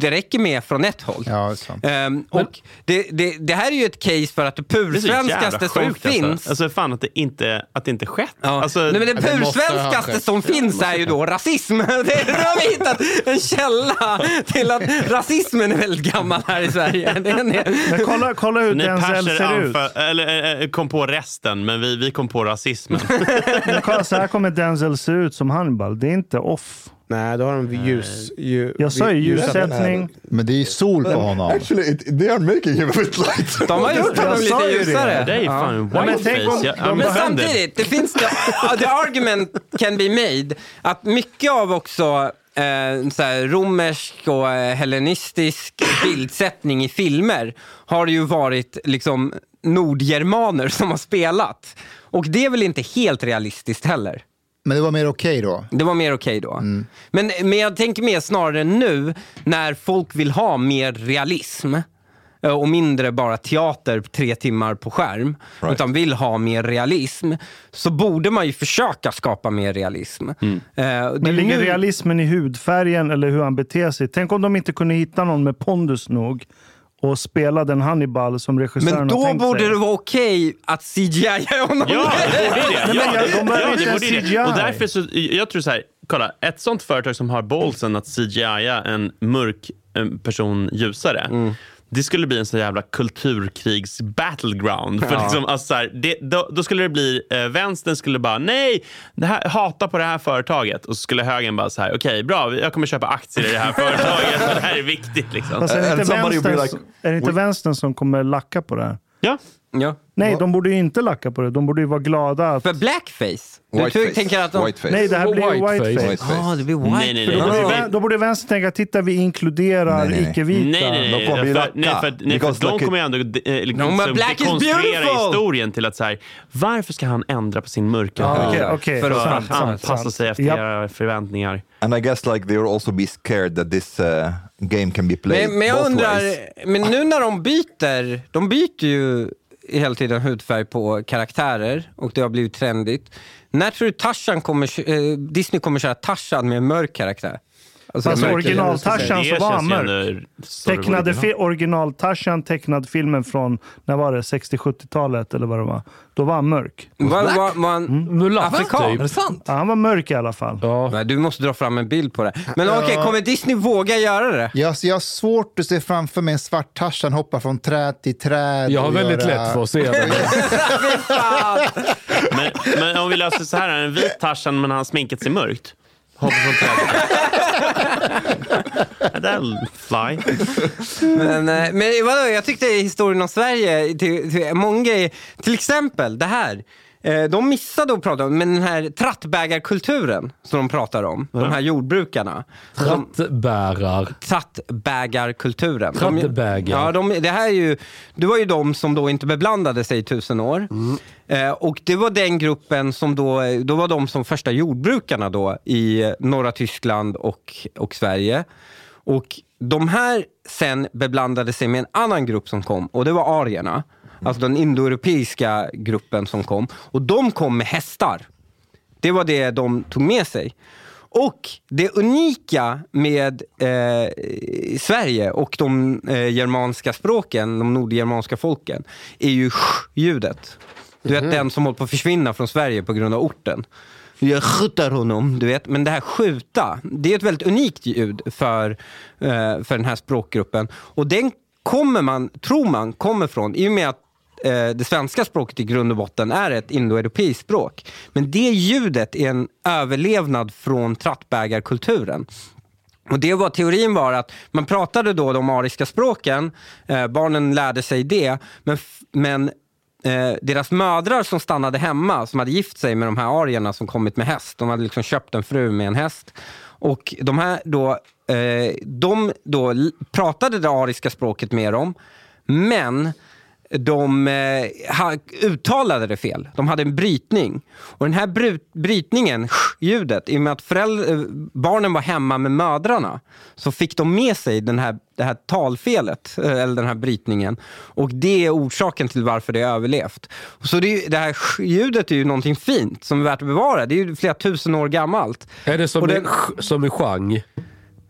det räcker med från ett håll. Ja, det är sant. Ehm, och det, det, det här är ju ett case för att det pursvenskaste som sjukt finns Alltså. alltså fan att det inte, att det inte skett. Ja. Alltså, Nej, men det pursvenskaste som finns är ju då rasism. Det, nu har vi hittat en källa till att rasismen är väldigt gammal här i Sverige. Men kolla, kolla hur Denzel ser ut. anför, eller, eh, kom på resten, men vi, vi kom på rasismen. Men kolla, så här kommer Denzel se ut som Hannibal. Det är inte off. Nej, då har de ljus... Ljus Jag sa ju ljussättning. Men det är ju sol på honom. Actually, it, they are making him a bit light. de har gjort honom lite ju det. ljusare. Det är ju fan Ja, men tänk om whiteface. Ja, de men samtidigt, det finns the, the argument can be made att mycket av också eh, så här, romersk och eh, hellenistisk bildsättning i filmer har ju varit liksom nordgermaner som har spelat. Och det är väl inte helt realistiskt heller. Men det var mer okej då. Det var mer okej då. Men, men jag tänker mer snarare nu när folk vill ha mer realism eh, och mindre bara teater tre timmar på skärm, Right. utan vill ha mer realism, så borde man ju försöka skapa mer realism. Det är Men ligger nu- realismen i hudfärgen eller hur han beter sig? Tänk om de inte kunde hitta någon med pondus nog och spela den Hannibal som regissören Men har då tänkt borde sig. det vara okej att CGI honom. Ja, det borde det. men Ja, de behöver ja, inte det borde det. CGI. Och därför så, jag tror så här, kolla, ett sånt företag som har ballsen att CGI en mörk eh, person ljusare. Mm. Det skulle bli en så jävla kulturkrigs battleground. För liksom, alltså, så här, det, då, då skulle det bli, eh, vänstern skulle bara nej, det här, hata på det här företaget. Och så skulle högern bara så här, okej bra, jag kommer köpa aktier i det här företaget. det här är viktigt. Liksom. Fast är det inte, vänstern, like, är det inte vänstern som kommer lacka på det här? Ja. Ja. Nej, de borde ju inte lacka på det. De borde ju vara glada. Att... För blackface? Du Whiteface. tänker att de... Whiteface. Nej, det här blir Whiteface. whiteface. Whiteface. Ah, det blir white. Nej, nej, För nej. då, borde, vän- då borde vänstern tänka, titta vi inkluderar Nej, nej, nej. icke-vita. Nej, nej, nej. För, nej, för, nej, för Because de kommer ju ändå eh, liksom, No, dekonstruera historien till att så här, varför ska han ändra på sin mörka hud? okej, okej. för att anpassa sig efter era förväntningar. And I guess like they will also be scared that this uh, game can be played Men, men jag undrar, men nu när de byter, de byter ju hela tiden hudfärg på karaktärer och det har blivit trendigt. När tror du Tarzan kommer, eh, Disney kommer köra Tarzan med en mörk karaktär? Alltså, Fast original-Tarzan så var han mörk. Tecknade fi- original Tarzan tecknad filmen från, när var det, 60-70-talet eller vad det var. Då var han mörk. Var, var, var han Mulatt afrikan? typ. sant? Ja, han var mörk i alla fall. Ja. Nej, du måste dra fram en bild på det. Men okej, kommer Disney våga göra det? Jag, jag har svårt att se framför mig en svart Tarzan hoppa från träd till träd. Jag har väldigt göra- lätt för att se det. Men, men om vi löser så här, en vit Tarzan men han har sminkat sig mörkt. Hoppar från trädet. That'll fly. Men, eh, men vadå, jag tyckte historien om Sverige, till, till, många grejer, till exempel det här. Eh, De missade att prata om men den här trattbägarkulturen som de pratar om, de här jordbrukarna. De, Trattbärar. trattbägarkulturen. De, Trattbägar. ja, de, det här är ju, det var ju de som då inte beblandade sig i tusen år. Eh, och det var den gruppen som då, då var de som första jordbrukarna då i eh, norra Tyskland och, och Sverige. Och de här sen beblandade sig med en annan grupp som kom och det var arierna. Alltså den indoeuropeiska gruppen som kom. Och de kom med hästar. Det var det de tog med sig. Och det unika med eh, Sverige och de eh, germanska språken, de nordgermanska folken, är ju sh-ljudet. Du vet den som håller på att försvinna från Sverige på grund av orten. Jag skjuter honom, du vet. Men det här skjuta, det är ett väldigt unikt ljud för, eh, för den här språkgruppen. Och den kommer man, tror man, kommer från, i och med att Eh, det svenska språket i grund och botten är ett indoeuropeiskt språk. Men det ljudet är en överlevnad från trattbägarkulturen. Och det var teorin var att man pratade då de ariska språken, eh, barnen lärde sig det, men, men eh, deras mödrar som stannade hemma, som hade gift sig med de här arierna som kommit med häst, de hade liksom köpt en fru med en häst. Och de här då, eh, de då pratade det ariska språket med dem, men de eh, uttalade det fel. De hade en brytning. Och den här bry- brytningen, ljudet, i och med att föräldrar, eh, barnen var hemma med mödrarna, så fick de med sig den här, det här talfelet, eh, eller den här brytningen. Och det är orsaken till varför det har överlevt. Så det, det här ljudet är ju någonting fint som är värt att bevara. Det är ju flera tusen år gammalt. Är det som, Och det- i, som i Chang?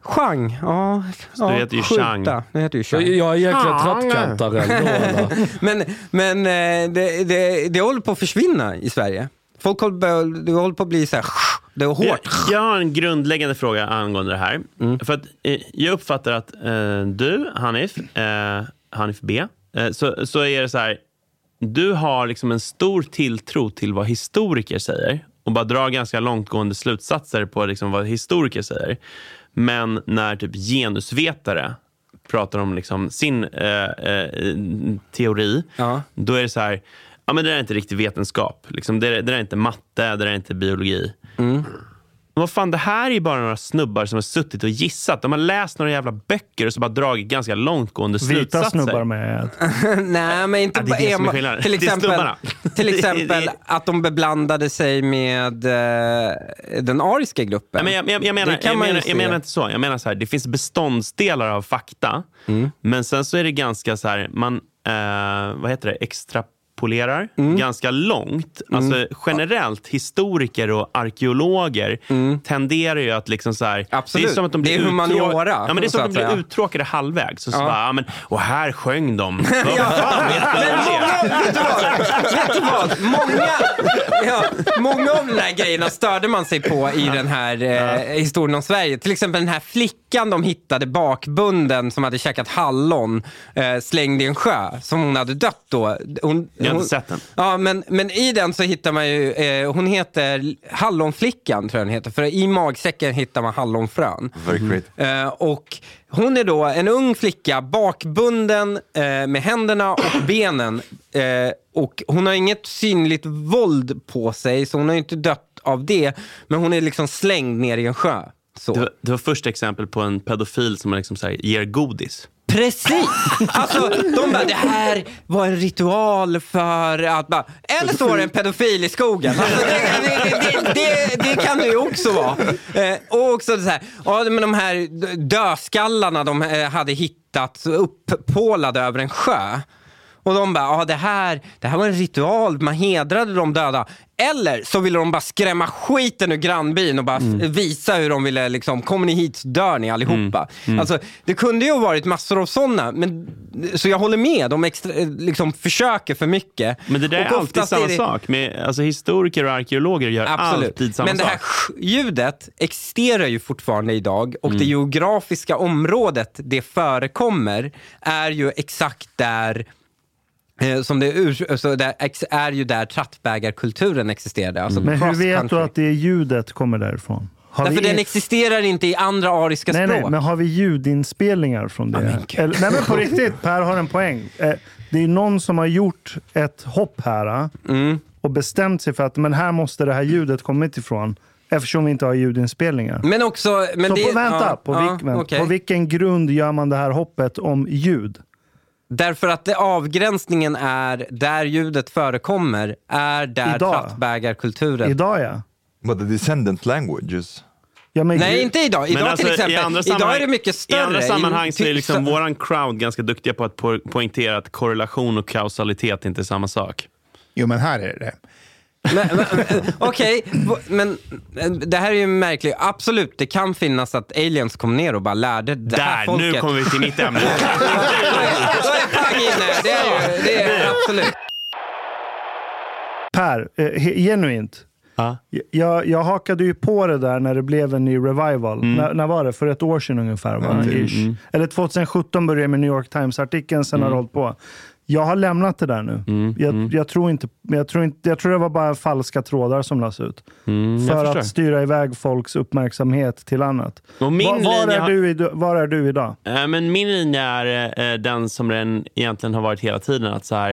Chang, ja. ja det heter ju. Chang. Det heter ju Chang. Jag är egentligen eller? Men, men eh, det, det, det håller på att försvinna i Sverige. Folk håller, på- det håller på att bli så här, det är Jag, hårt. jag har en grundläggande fråga angående det här. Mm. För att, eh, jag uppfattar att eh, du, Hanif, eh, Hanif B, eh, så, så är det så här. Du har liksom en stor tilltro till vad historiker säger och bara drar ganska långtgående slutsatser på liksom vad historiker säger. Men när typ genusvetare pratar om liksom sin eh, eh, teori, Ja. då är det så här, ja men det där är inte riktig vetenskap. Liksom, det, det där är inte matte, det där är inte biologi. Vad fan, det här är ju bara några snubbar som har suttit och gissat. De har läst några jävla böcker och så bara dragit ganska långtgående Vita slutsatser. snubbar med. Nej, men inte Ja, det är det. Till Det är exempel, till exempel att de beblandade sig med eh, den ariska gruppen. Nej, men jag, jag, jag, menar, jag, menar, jag menar inte så. Jag menar så här, det finns beståndsdelar av fakta, Mm. men sen så är det ganska så här, man, eh, vad heter det, extrapolerar Mm. ganska långt. Alltså, generellt, historiker och arkeologer tenderar ju att liksom så här, Mm. Absolut. Det är som att de blir Det är humaniora, ja, men det är som att de blir uttråkade halvvägs. Och, så Ja. bara, ja, men, och här sjöng de. Vad fan vet du om det? Vet du vad? Vet du vad? Många, ja, många av de här grejerna störde man sig på i den här eh, historien om Sverige. Till exempel den här flickan de hittade bakbunden som hade käkat hallon eh, slängd i en sjö som hon hade dött då. Hon, Jag har hon, inte sett den. Ja, men, men i den så hittar man ju, eh, hon heter Hallonflickan tror jag den heter, för i magsäcken hittar man hallonfrön. Very great. Eh, och hon är då en ung flicka, bakbunden eh, med händerna och benen. Eh, och hon har inget synligt våld på sig, så hon har ju inte dött av det. Men hon är liksom slängd ner i en sjö. Så. Det var, det var första exempel på en pedofil som liksom så ger godis. Precis! Alltså, de bara, det här var en ritual för att bara... Eller så var det en pedofil i skogen. Alltså, det, det, det, det, det kan det ju också vara. Eh, och också så här, ja, men de här dödskallarna de eh, hade hittat upppålade över en sjö. Och de bara, ja det här, det här var en ritual, man hedrade de döda. Eller så ville de bara skrämma skiten ur grannbyn och bara f- visa hur de ville, liksom, kommer ni hit dör ni allihopa. Alltså, det kunde ju ha varit massor av sådana, men, så jag håller med, de extra, eh, liksom, försöker för mycket. Men det där är Och alltid oftast samma det- sak. Med, alltså, historiker och arkeologer gör alltid samma Men det här sak. sk-ljudet existerar ju fortfarande idag och Mm. det geografiska området det förekommer är ju exakt där som det ur, alltså där, ex, är ju där trattbägarkulturen existerade. Alltså Men hur vet country. du att det är ljudet kommer därifrån? Har Därför vi den existerar inte i andra ariska nej, språk. nej, men har vi ljudinspelningar från det? men gud. Eller, nej men på riktigt, Per har en poäng. Eh, Det är någon som har gjort ett hopp här eh, Mm. och bestämt sig för att men här måste det här ljudet kommit ifrån. Eftersom vi inte har ljudinspelningar. Men också... Men Så det, på, vänta, ja, på, ja, vänta okej. på vilken grund gör man det här hoppet om ljud? Därför att det, avgränsningen är där ljudet förekommer, är där Idag. trattbägarkulturen... Idag ja. But the descendant languages. ja men Nej, ljud- inte idag. Idag alltså, till exempel. Idag är det mycket större. I andra sammanhang så är till- liksom våran crowd ganska duktiga på att po poängtera att korrelation och kausalitet inte är samma sak. Jo, men här är det Okej, v- men eh, det här är ju märkligt. Absolut, det kan finnas att aliens kom ner och bara lärde det här Där, folket. nu kommer vi till mitt ämne. Då är- pang inne. Det är ju, det är absolut. Per, eh, genuint. Ja. Jag, jag hakade ju på det där när det blev en ny revival. Mm. När, när var det? För ett år sedan ungefär? Va? Ish. Eller 2017 började jag med New York Times-artikeln, sen Mm. har det hållit på. Jag har lämnat det där nu. Jag, jag, tror inte, jag, tror inte, jag tror det var bara falska trådar som lades ut. Mm, för att styra iväg folks uppmärksamhet till annat. Och min var, var, är har- du, i- var är du idag? Eh, Men min linje är eh, den som den egentligen har varit hela tiden. Att så här,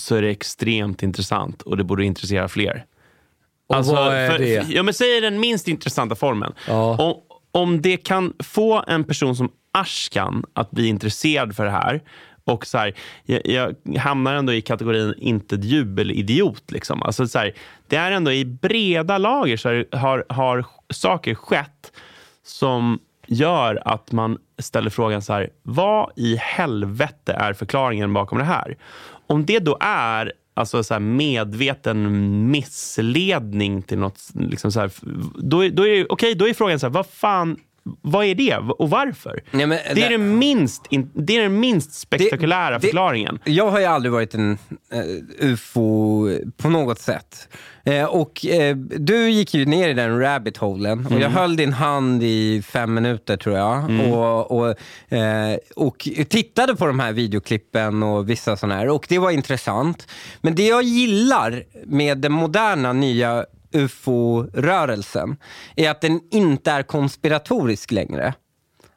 så är det extremt intressant och det borde intressera fler. Alltså, Och vad är det? ja, men säg den minst intressanta formen. Ja. Om, om det kan få en person som Ashkan att bli intresserad för det här och så här, jag, jag hamnar ändå i kategorin inte jubelidiot. Liksom. Alltså så här, det är ändå i breda lager så har, har, har saker skett som gör att man ställer frågan så här, vad i helvete är förklaringen bakom det här? Om det då är alltså så här medveten missledning till något, liksom så här, då, då är, okay, då är frågan så här, vad fan, vad är det och varför? Nej, men det, är det- den minst, in, det är den minst spektakulära det- förklaringen. Jag har ju aldrig varit en eh, ufo på något sätt. Eh, och eh, du gick ju ner i den rabbit holen och Mm. jag höll din hand i fem minuter tror jag. Och, och, eh, och tittade på de här videoklippen och vissa sådana här. Och det var intressant. Men det jag gillar med den moderna nya ufo-rörelsen är att den inte är konspiratorisk längre.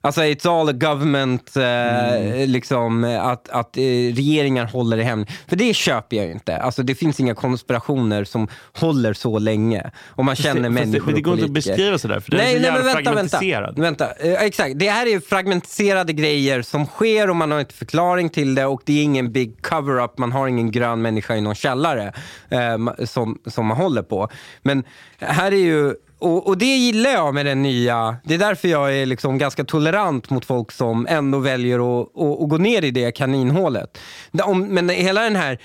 Alltså it's all a government, eh, liksom eh, att, att eh, regeringar håller det hemligt. För det köper jag inte. Alltså det finns inga konspirationer som håller så länge. Och man känner Fast det- människor men det och går inte att beskriva sådär, för den är så jävla fragmentiserad. Vänta, vänta. Eh, exakt, det här är fragmentiserade grejer som sker och man har inte förklaring till det och det är ingen big cover-up, man har ingen grön människa i någon källare eh, som, som man håller på. Men här är ju och, och det gillar jag med den nya, det är därför jag är liksom ganska tolerant mot folk som ändå väljer att, att, att gå ner i det kaninhålet. Men hela den här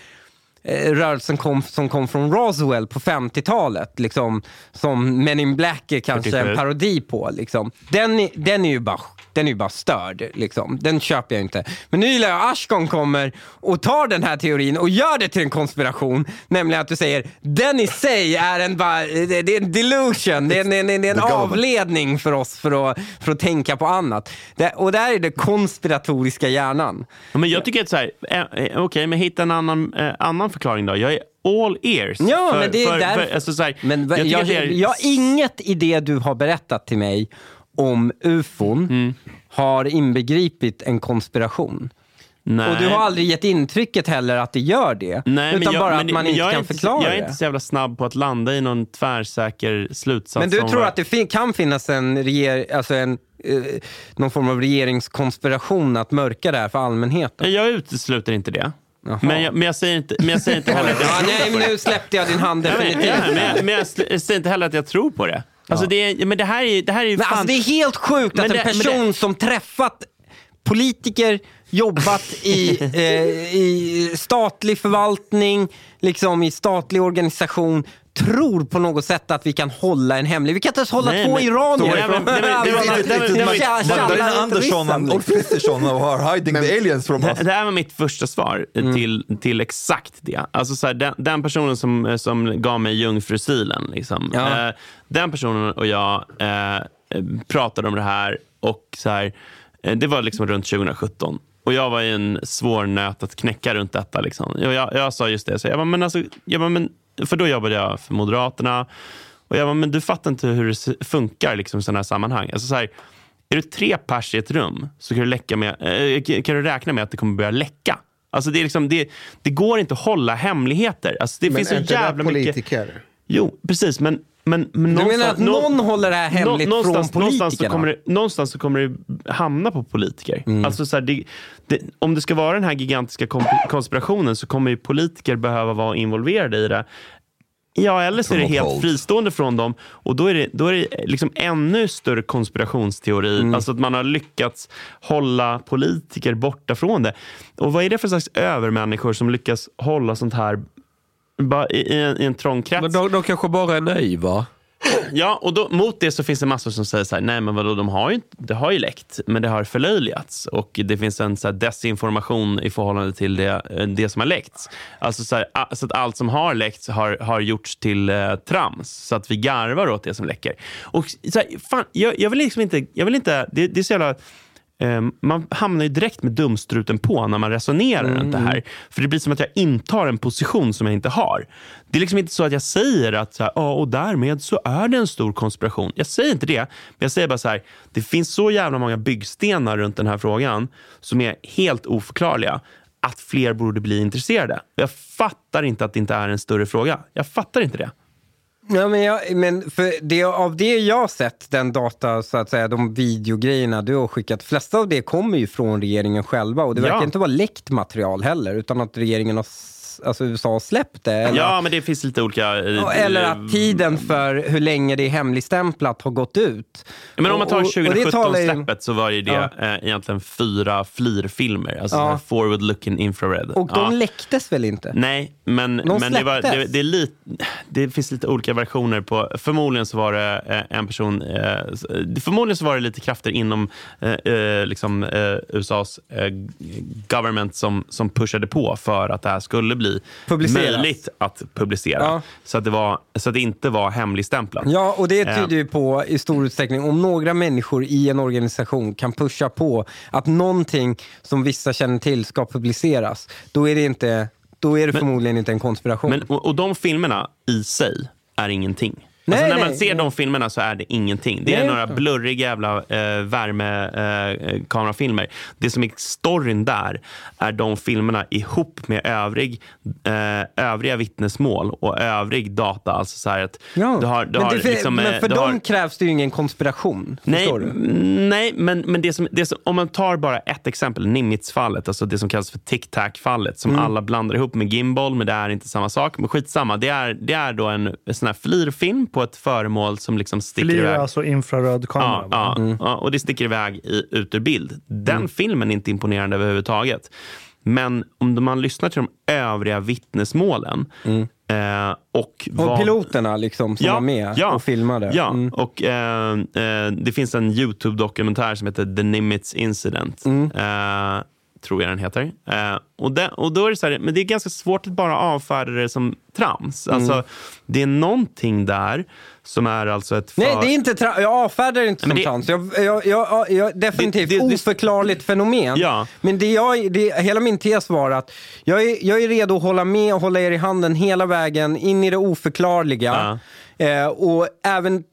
eh, rörelsen kom, som kom från Roswell på 50-talet, liksom, som Men in Black är kanske 47. en parodi på. Liksom. Den, är, den, är ju bara, den är ju bara störd. Liksom. Den köper jag inte. Men nu gillar jag att Ashton kommer och tar den här teorin och gör det till en konspiration. Nämligen att du säger den i sig är en, bara, det är en delusion, det är en, en, en government. avledning för oss för att, för att tänka på annat. Det, och där är det konspiratoriska hjärnan. Men jag tycker att så här, eh, eh, okej, men hitta en annan, eh, annan förklaring då. Jag är all ears. Ja, för, men det är för, därför. För, alltså, så här, men jag jag, jag, jag, har inget i det du har berättat till mig om ufon Mm. har inbegripit en konspiration. Nej. Och du har aldrig gett intrycket heller att det gör det. Nej, utan jag, bara att det- man inte kan inte, förklara Jag är det. inte så jävla snabb på att landa i någon tvärsäker slutsats. Men du tror vad- att det fin- kan finnas en, reger- alltså en eh, någon form av regeringskonspiration att mörka det här för allmänheten? Jag utesluter inte det. Men jag, men, jag säger inte, men jag säger inte heller att jag Ja, tror nej, på men det. nu släppte jag din hand definitivt. ja, men, jag säger inte heller att jag tror på det. Alltså det, men det här är, det här är ju Men fan... alltså det är helt sjukt att det- en person det- som träffat politiker, jobbat i, eh, i statlig förvaltning, liksom i statlig organisation, tror på något sätt att vi kan hålla en hemlig... Vi kan inte ens hålla Nej, två men- iranier Nej, men- från... nej, men- det var- Magdalena Andersson och Ulf Kristersson are hiding the aliens from us. Det, det här var mitt första svar Mm. till, till exakt det. Alltså så här, den, den personen som, som gav mig jungfrusilen, liksom, Ja. eh, den personen och jag eh, pratade om det här och så här, eh, det var liksom runt 2017. Och jag var i en svår nöt att knäcka runt detta. Liksom. Och jag, jag sa just det, så jag bara, men alltså, jag bara, men, för då jobbade jag för Moderaterna. Och jag bara, men du fattar inte hur det funkar liksom, i sådana här sammanhang. Alltså, så här, är du tre pers i ett rum så kan du, läcka med, eh, kan du räkna med att det kommer börja läcka. Alltså det, är liksom, det, det går inte att hålla hemligheter. Alltså det Men finns så är inte det jävla mycket... politiker? Jo, precis. Men, men, men Du menar att någonstans- någon håller det här hemligt nå- från någonstans, någonstans, så politikerna? kommer det, någonstans så kommer det hamna på politiker. Mm. Alltså så här, det, det, om det ska vara den här gigantiska konspirationen så kommer ju politiker behöva vara involverade i det. Ja, eller så är det helt fristående från dem. Och då är det, då är det liksom ännu större konspirationsteori. Mm. Alltså att man har lyckats hålla politiker borta från det. Och vad är det för slags övermänniskor som lyckas hålla sånt här bara i, i, en, i en trång krets? Men de, de kanske bara är naiva. Ja, och då, mot det så finns det massor som säger så här, nej men vadå, de har ju, det har ju läckt, men det har förlöjligats. Och det finns en så desinformation i förhållande till det, det som har läckts. Alltså så, här, så att allt som har läckts har, har gjorts till eh, trams, så att vi garvar åt det som läcker. Och så här, fan, jag, jag vill liksom inte, jag vill inte, det, det är så jävla Man hamnar ju direkt med dumstruten på när man resonerar runt det här. För det blir som att jag intar en position som jag inte har. Det är liksom inte så att jag säger att så här, ja, och därmed så är det en stor konspiration. Jag säger inte det, men jag säger bara så här, det finns så jävla många byggstenar runt den här frågan som är helt oförklarliga att fler borde bli intresserade. Jag fattar inte att det inte är en större fråga. Jag fattar inte det. Ja, men, jag, men för det, av det jag har sett, den data, så att säga, de videogrejerna du har skickat, flesta av det kommer ju från regeringen själva och det Ja. verkar inte vara läckt material heller, utan att regeringen har, alltså USA har släppt det. Eller, Ja, men det finns lite olika... Ja, eller att tiden för hur länge det är hemligstämplat har gått ut. Men om man tar Och- och- och det talar ju- 2017-släppet så var ju det Ja. eh, egentligen fyra FLIR-filmer. Alltså Ja. forward looking infrared. Och de Ja. läcktes väl inte? Nej, men, De men det, var, det, det, är lite, det finns lite olika versioner på... Förmodligen så var det eh, en person... Eh, förmodligen så var det lite krafter inom eh, eh, liksom, USAs government som, som pushade på för att det här skulle bli Publiceras. möjligt att publicera. Ja. Så, att det var, så att det inte var hemligstämplat. Ja, och det Eh. tyder ju på i stor utsträckning om några människor i en organisation kan pusha på att någonting som vissa känner till ska publiceras, då är det, inte, då är det förmodligen inte en konspiration. Men, och, och de filmerna i sig är ingenting. Nej, alltså, när man nej, ser nej. de filmerna så är det ingenting. Det är några blurriga jävla eh, värmekamerafilmer. det som är storyn där är de filmerna ihop med övrig, eh, övriga vittnesmål och övrig data. Alltså så att Ja. du har, du men, har för, liksom, eh, men för du dem har, krävs det ju ingen konspiration. Nej, mm, nej men, men det som, det som, om man tar bara ett exempel, Nimitz-fallet, alltså det som kallas för tic-tac-fallet, som Mm. alla blandar ihop med gimbal, men det är inte samma sak. Men skitsamma, det är, det är då en sån här flirfilm på ett föremål som liksom sticker Flir iväg. alltså infraröd kamera. Ja, ja, ja, och det sticker iväg i, ut ur bild. Den filmen är inte imponerande överhuvudtaget. Men om man lyssnar till de övriga vittnesmålen eh, och, Och piloterna liksom som var med och filmade. Ja, Mm. och eh, eh, det finns en YouTube-dokumentär som heter The Nimitz Incident. Mm. Tror jag den heter. Eh, och, det, och då är det så här, men det är ganska svårt att bara avfärda det som trams. Mm. Alltså, det är någonting där som är alltså ett... Nej, för- det är inte tra- jag avfärdar det inte som Men det- trams. Jag, jag, jag, jag, definitivt Det- det- oförklarligt fenomen. Ja. Men det jag, det, hela min tes var att jag är, jag är redo att hålla med och hålla er i handen hela vägen in i det oförklarliga. Eh, och även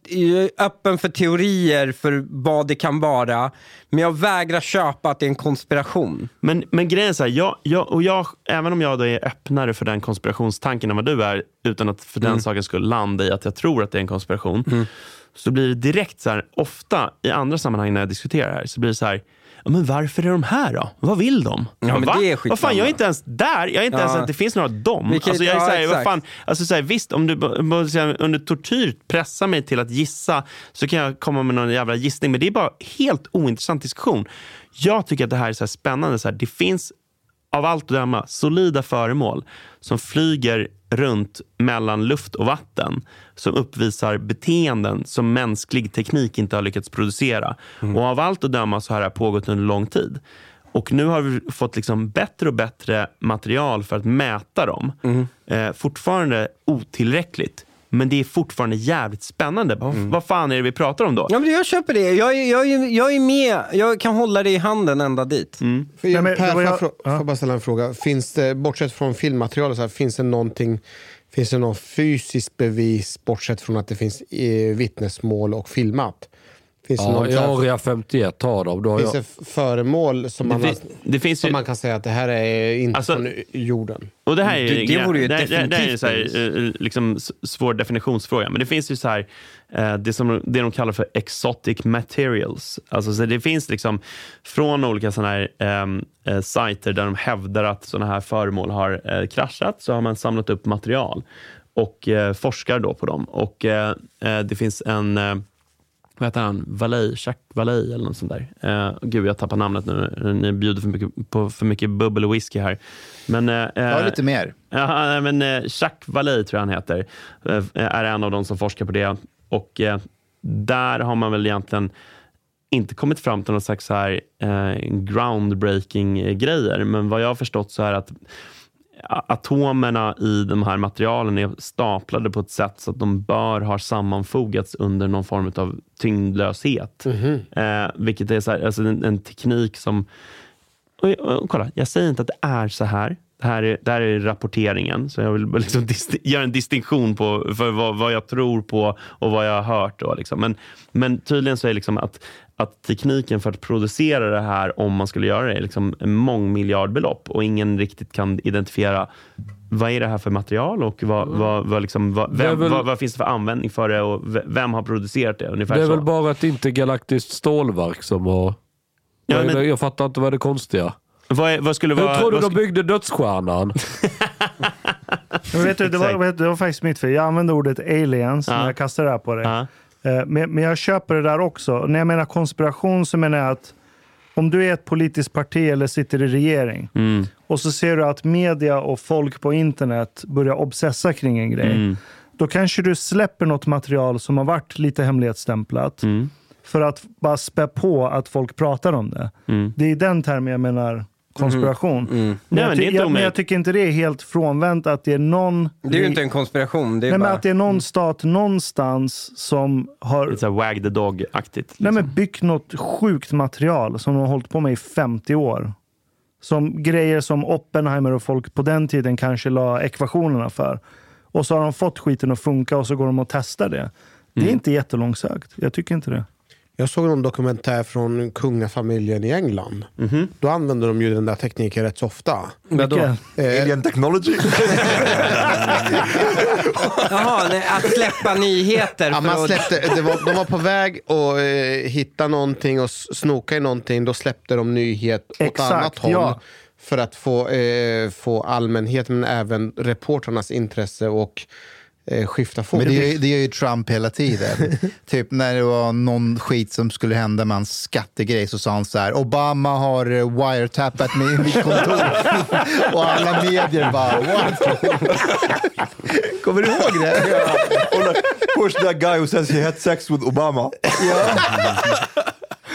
öppen för teorier för vad det kan vara. Men jag vägrar köpa att det är en konspiration. Men, men grejen är så här, jag, jag, och jag, även om jag då är öppnare för den konspirationstanken än vad du är, utan att för den Mm. saken skulle landa i att jag tror att det är en konspiration, så blir det direkt så här, ofta i andra sammanhang när jag diskuterar det här, så blir det så här, ja, men varför är de här då? Vad vill de? Ja, Jag men bara, det är Va? Vad fan, jag är inte ens där. Jag är inte Ja. ens att det finns några dem. Vilket- alltså, jag är ja, så här, vad exakt. fan, alltså, visst, om du under tortyr pressar mig till att gissa så kan jag komma med någon jävla gissning. Men det är bara helt ointressant diskussion. Jag tycker att det här är så här spännande. Så här, det finns av allt att döma solida föremål som flyger runt mellan luft och vatten som uppvisar beteenden som mänsklig teknik inte har lyckats producera. Och av allt att döma så har det pågått under lång tid. Och nu har vi fått liksom bättre och bättre material för att mäta dem. Eh, fortfarande otillräckligt, men det är fortfarande jävligt spännande. Vad, vad fan är det vi pratar om då? Ja, men jag köper det. Jag, är- jag, är- jag är med. Jag kan hålla det i handen ända dit. Mm. För, Nej, men per, får, jag, jag- frå- får jag bara ställa en fråga? Finns det, bortsett från filmmaterial, så här, finns det någonting Finns det någon fysiskt bevis, bortsett från att det finns eh, vittnesmål och filmat? Finns det, Ja, någon, här- Area 51 har de. Då har finns jag, det föremål som, man, Det, har, fin- det finns som ju... man kan säga att det här är inte Alltså- från jorden? Och det här är, Det- det vore ju det, det, det är definitivt så här, eh, liksom svår definitionsfråga. Men det finns ju så här, eh, det som det de kallar för exotic materials. Alltså så det finns liksom från olika såna här eh, sajter där de hävdar att såna här föremål har eh, kraschat så har man samlat upp material och eh, forskar då på dem. Och eh, det finns en vad heter han? Valey, Jacques Valey eller något sånt där. Uh, gud, jag tappar namnet nu. Ni bjuder för mycket, på för mycket bubbel och whisky här. Men, uh, Ja, lite mer. Ja, men eh, Jacques Vallée tror jag han heter, eh, är en av de som forskar på det. Och eh, där har man väl egentligen inte kommit fram till någon slags så här, eh, groundbreaking eh, grejer. Men vad jag har förstått så är att atomerna i de här materialen är staplade på ett sätt så att de bör ha sammanfogats under någon form av tyngdlöshet. Eh, vilket är så här, alltså en, en teknik som och, och, och, kolla, jag säger inte att det är så här. Det här är, det här är rapporteringen, så jag vill liksom göra en distinktion på för vad, vad jag tror på och vad jag har hört. Då, liksom. men, men tydligen så är liksom att, att tekniken för att producera det här, om man skulle göra det, är liksom en mångmiljardbelopp och ingen riktigt kan identifiera vad är det här för material och vad, vad, vad, liksom, vad, vem, väl- vad, finns det för användning för det och vem har producerat det? Ungefär det är så. väl bara ett intergalaktiskt stålverk som har... Ja, men- jag fattar inte vad det konstiga. vad, är, vad skulle Hur vara... tror du vad de byggde dödsstjärnan? Men vet du, det, var, det var faktiskt mitt fel. Jag använde ordet aliens Ja. när jag kastade det här på dig. Ja. Eh, Men, men jag köper det där också. När jag menar konspiration så menar jag att om du är ett politiskt parti eller sitter i regering Mm. och så ser du att media och folk på internet börjar obsessa kring en grej. Mm. Då kanske du släpper något material som har varit lite hemlighetsstämplat Mm. För att bara spä på att folk pratar om det. Mm. Det är i den termen jag menar konspiration. Men, Nej, jag, men ty- inte jag, men jag tycker inte det är helt frånvänt att det är någon... Det är ju inte en konspiration. Det är Nej, men bara... att det är någon stat någonstans som har Lite wag the dog-aktigt. Liksom. Nej, men byggt något sjukt material som de har hållit på med i 50 år. Som grejer som Oppenheimer och folk på den tiden kanske la ekvationerna för. Och så har de fått skiten att funka och så går de och testar det. Det är inte jättelångsökt. Jag tycker inte det. Jag såg någon dokumentär från kungafamiljen i England. Då använder de ju den där tekniken rätt så ofta. Vadå? Vilka- Alien technology. Jaha, nej, att släppa nyheter. Ja, man släppte, det var, de var på väg att eh, hitta någonting och snoka i någonting. Då släppte de nyhet åt Exakt, annat håll. ja. För att få, eh, få allmänheten, men även reportrarnas intresse och eh, skifta fokus. Men det, gör- det gör ju Trump hela tiden. typ när det var någon skit som skulle hända med hans skattegrej så sa han så här, Obama har eh, wiretappat mig i mitt kontor. och alla medier bara, what? Kommer du ihåg det? Like, push that guy who says he had sex with Obama.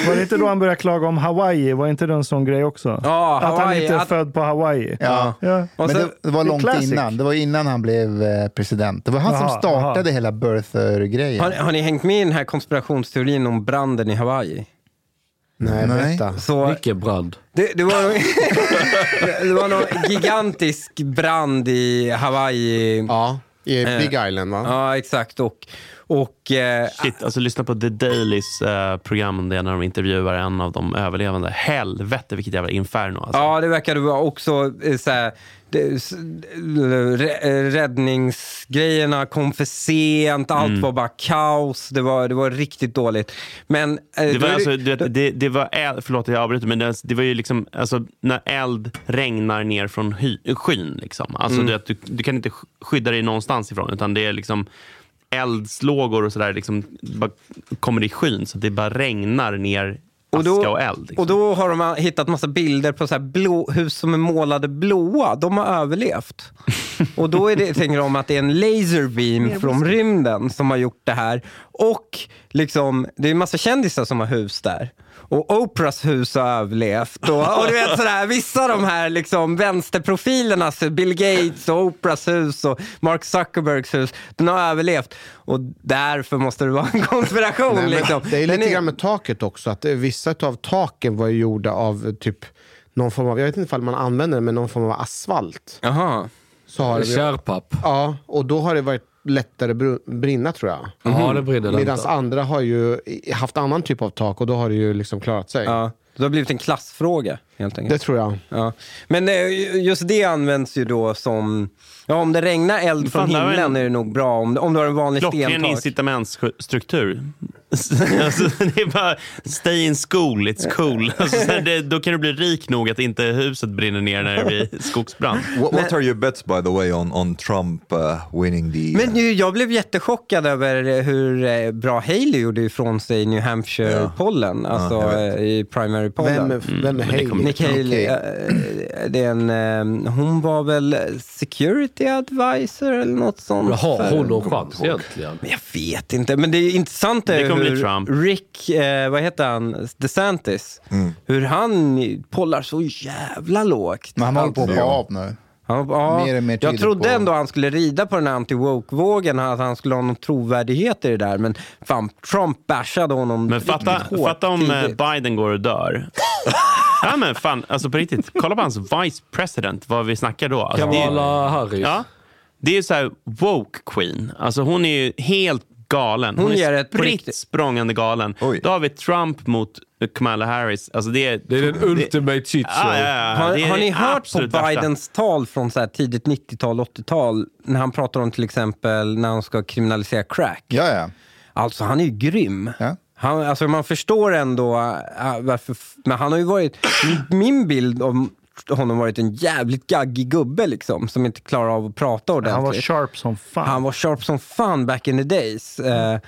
Var det inte då han började klaga om Hawaii? Var inte det en sån grej också? Ja, att han Hawaii, inte är att- född på Hawaii. Ja. Ja. Men sen- det, det var långt classic. innan. Det var innan han blev eh, president. Det var han som Jaha, startade jaha. hela birther-grejen. har, har ni hängt med i den här konspirationsteorin om branden i Hawaii? Nej, Nej. Så Vilken brand. det, det, var, det var någon gigantisk brand i Hawaii. Ja, i Eh, Big Island va? Ja, exakt. Och, och eh, Shit, alltså lyssna på The Dailys eh, program om det när de intervjuar en av de överlevande. Helvete vilket jävla inferno. Alltså. Ja, det verkade vara också eh, så här, det, s- rä- eh, räddningsgrejerna kom för sent, allt Mm. var bara kaos. Det var, det var riktigt dåligt. Men... eh, Det var, alltså, du vet, det, det var eld, förlåt jag avbryter, men det, det var ju liksom alltså, när eld regnar ner från hy, skyn. Liksom. Alltså, du, vet, du, du kan inte sk- skydda dig någonstans ifrån, utan det är liksom eldslågor och sådär liksom, kommer i skyn, så det bara regnar ner aska Och då, och eld. Liksom. och då har de hittat massa bilder på så här blå, hus som är målade blåa. De har överlevt. och då är det, tänker de att det är en laserbeam från rymden som har gjort det här. Och liksom, det är en massa kändisar som har hus där. Och Oprahs hus har överlevt. Och, och du vet sådär, vissa av de här liksom vänsterprofilerna, Bill Gates och Oprahs hus och Mark Zuckerbergs hus, den har överlevt. Och därför måste det vara en konspiration. Nej, liksom. Det är lite grann med taket också. Att vissa av taken var gjorda av typ någon form av, jag vet inte ifall man använder det, men någon form av asfalt. Jaha. Så har det, Kärpapp. ja, och då har det varit lättare br- brinna tror jag. Ja, det brinner Medan andra har ju haft annan typ av tak och då har det ju liksom klarat sig. Ja, det har blivit en klassfråga helt enkelt. Det tror jag. Ja. Men eh, just det används ju då som, ja om det regnar eld från Fan, himlen en- är det nog bra. Om, om du har en vanlig Klockren stentak. incitamentsstruktur. alltså, det är bara stay in school, it's cool. Alltså, det, då kan du bli rik nog att inte huset brinner ner när det blir skogsbrand. What, what are your bets, by the way, on, on Trump uh, winning the... Men ju, jag blev jättechockad över hur eh, bra Haley gjorde ifrån sig i New Hampshire-pollen. Alltså jag eh, i primary-pollen. Vem, är- vem är men det Haley? Kommer- Nick Haley, eh, det är en, eh, hon var väl security advisor eller något sånt. För- hon någon chans egentligen? Men jag vet inte, men det är intressant Det är hur Trump. Rick, eh, vad heter han, DeSantis, hur han pollar så jävla lågt. Men han håller på att Ja. av nu. Ja, Mer och mer jag trodde på- ändå han skulle rida på den här anti-woke-vågen, att han skulle ha någon trovärdighet i det där. Men fan, Trump bashade honom Men fatta, riktigt hårt fatta om eh, tidigt. Biden går och dör. ja men fan, alltså på riktigt. Kolla på hans vice president, vad vi snackar då. Alltså, det, är, Kamala Harris. ja, det är så här woke queen. Alltså hon är ju helt galen. Hon, Hon är spritt språngande galen. Oj. Då har vi Trump mot Kamala Harris. Alltså det, är, Det är den ultimate shit show. Ja, ja, ja. Har, har ni hört på absolut värsta. Bidens tal från så här tidigt 90-tal, 80-tal, när han pratar om till exempel när han ska kriminalisera crack? Ja, ja. Alltså han är ju grym. Ja. Han, alltså, man förstår ändå äh, varför, men han har ju varit, min bild om honom varit en jävligt gaggig gubbe liksom, som inte klarar av att prata ordentligt. Han var sharp som fan. Han var sharp som fan back in the days. Eh,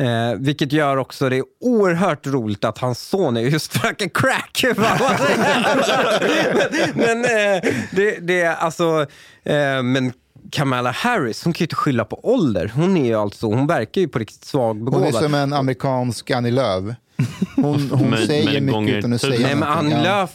eh, vilket gör också det oerhört roligt att hans son är just fucking crack. Men men eh, det, det är alltså, eh, men Kamala Harris, hon kan ju inte skylla på ålder. Hon är ju alltså, hon verkar ju på riktigt Hon är svagbegåvad. som en amerikansk Annie Lööf. Hon, hon Men- säger men mycket utan att säga Nej men. Annie. Lööf,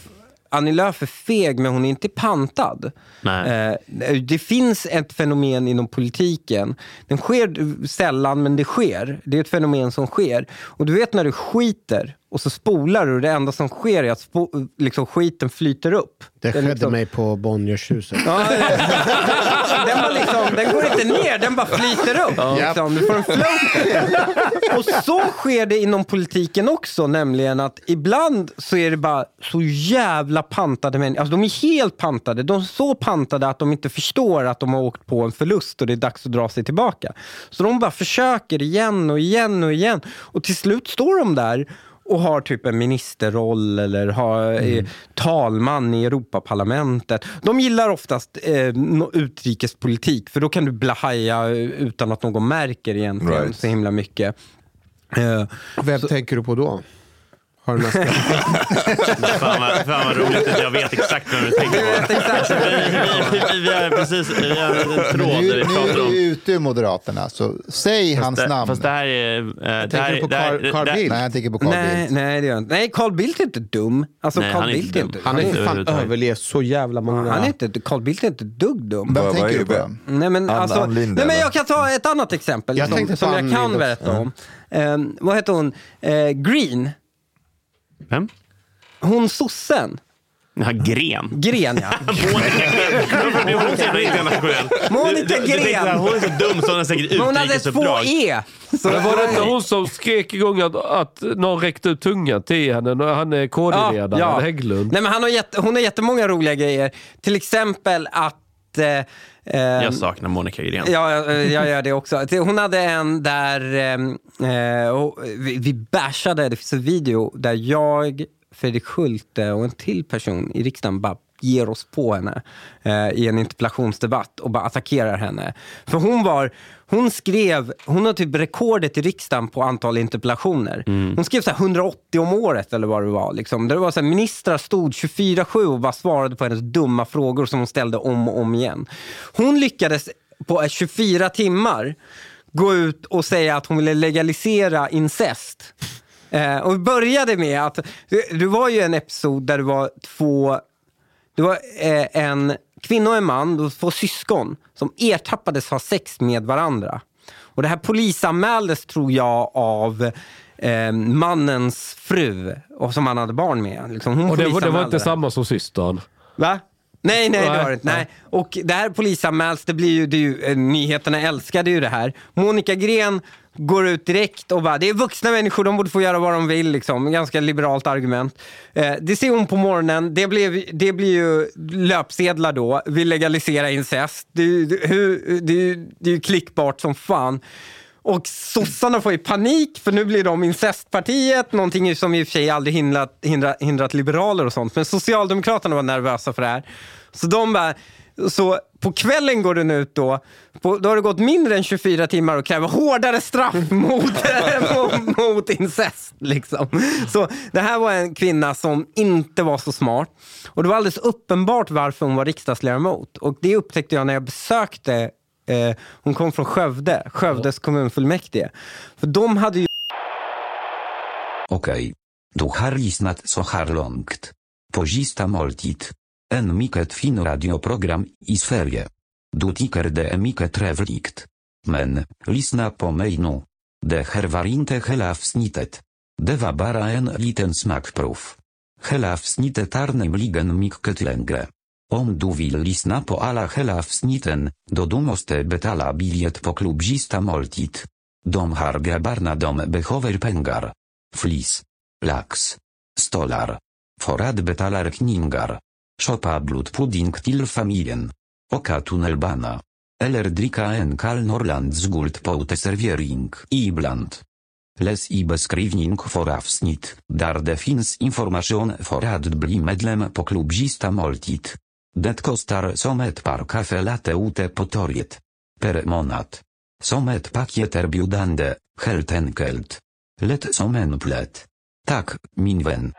Annie Lööf är feg men hon är inte pantad. Nej. Eh, det finns ett fenomen inom politiken. Den sker sällan men det sker. Det är ett fenomen som sker. Och du vet när du skiter och så spolar du, det enda som sker är att spo- liksom, skiten flyter upp. Det skedde liksom- mig på Bonnierhuset. Ja, den, bara liksom, den går inte ner, den bara flyter upp. Liksom. Du får en float. Och så sker det inom politiken också, nämligen att ibland så är det bara så jävla pantade människor. Alltså de är helt pantade. De är så pantade att de inte förstår att de har åkt på en förlust och det är dags att dra sig tillbaka. Så de bara försöker igen och igen och igen. Och till slut står de där och har typ en ministerroll eller har eh, talman i Europaparlamentet. De gillar oftast eh, utrikespolitik för då kan du blahaja utan att någon märker egentligen Right. så himla mycket. Eh, Vem tänker du på då? Har du några Fan vad, fan vad roligt att jag vet exakt vad du tänker vet på. exakt. Vi, vi, vi, har precis vi en tråd Nu, där nu är du ute ur Moderaterna, så säg hans det, namn. Fast det här är... eh, det här, Tänker du på Carl- Bildt? Nej, jag tänker på Carl Nej, Bildt. nej, det gör inte. Nej, Carl Bildt är inte dum. Alltså, Nej, Carl han är Bildt inte är dum. inte Han har ju inte fan överlevt så jävla många... Han är inte, Carl Bildt är inte dugg dum. Vem tänker du på? Nej men, Ann- alltså, Ann Linde, nej, men jag kan ta ett annat exempel Jag som, som jag Ann kan berätta om. Ehm, vad heter hon? Eh, Green. Vem? Hon sossen. Ja, Gren. Gren ja. Monica Gren. Varför blir hon så jävla internationell? Monica Du- du- du tänkte Gren. Hon är så dum så hon har säkert Men hon hade två utrikesuppdrag. E. Så Men var det inte hon som skrek igång att, att någon räckte ut tungan till henne? Han är KD-ledaren, Hägglund. Nej, men han har jätte, hon har jättemånga roliga grejer. Till exempel att... Eh, eh, Jag saknar Monica Gren. Ja, jag, jag gör det också. Hon hade en där eh, eh, vi, vi bashade, det finns en video där jag, Fredrik Schulte och en till person i riksdagen bara ger oss på henne eh, i en interpellationsdebatt och bara attackerar henne. För hon var, hon skrev, hon har typ rekordet i riksdagen på antal interpellationer. Hon skrev så här 180 om året eller vad det var. Liksom. Där det var så här, ministrar stod 24-7 och bara svarade på hennes dumma frågor som hon ställde om och om igen. Hon lyckades på eh, 24 timmar gå ut och säga att hon ville legalisera incest. Eh, och började med att, det, det var ju en episod där det var två, det var eh, en kvinna och en man, två syskon som ertappades ha sex med varandra. Och det här polisanmäldes tror jag av eh, mannens fru och som han hade barn med. Liksom, hon Och det, var- det var inte samma som systern. Va? Nej, nej, det var det inte. Nej. Och det här polisanmäls, det blir ju, det ju, eh, nyheterna älskade ju det här. Monica Gren går ut direkt och bara, det är vuxna människor, de borde få göra vad de vill. Liksom. Ganska liberalt argument. Eh, det ser hon på morgonen, det, blev, det blir ju löpsedlar då, vill legalisera incest. Hur- det är ju klickbart som fan. Och sossarna får ju panik för nu blir de incestpartiet, någonting som i och för sig aldrig hindrat, hindrat, hindrat liberaler och sånt. Men Socialdemokraterna var nervösa för det här. Så de bara, så på kvällen går den ut då, på, då har det gått mindre än 24 timmar och kräver hårdare straff mot, mot, mot incest. Liksom. Så det här var en kvinna som inte var så smart. Och det var alldeles uppenbart varför hon var riksdagsledamot. Och det upptäckte jag när jag besökte Eh, hon kom från Skövde, Skövdes kommunfullmäktige. För de hade ju Okej. Du har lyssnat så här långt. På sista måltid. En mycket fin radioprogram i Sverige. Du tycker det är mycket trevligt. Men, lyssna på mig nu. Det här var inte hela avsnittet. Det var bara en liten smakprov. Hela avsnittet är nämligen mycket längre. Om du vill lyssna på alla hela avsnitten, då du måste betala bilet på klubb Gista måltid. De har grabbarna de behöver pengar. Flis. Lax. Stolar. För att betala räkningar. Shoppa blodpudding till familjen. Oka tunnelbana. Eller dricka en kall Norrlands guld på uteservering ibland. Les i beskrivning för avsnitt, där det finns information för att bli medlem på klubb Gista måltid. Det kostar som ett par kaffe latte ute på torget. Per månad. Som ett paket erbjudande, helt enkelt. Lätt som en plätt. Tack, min vän.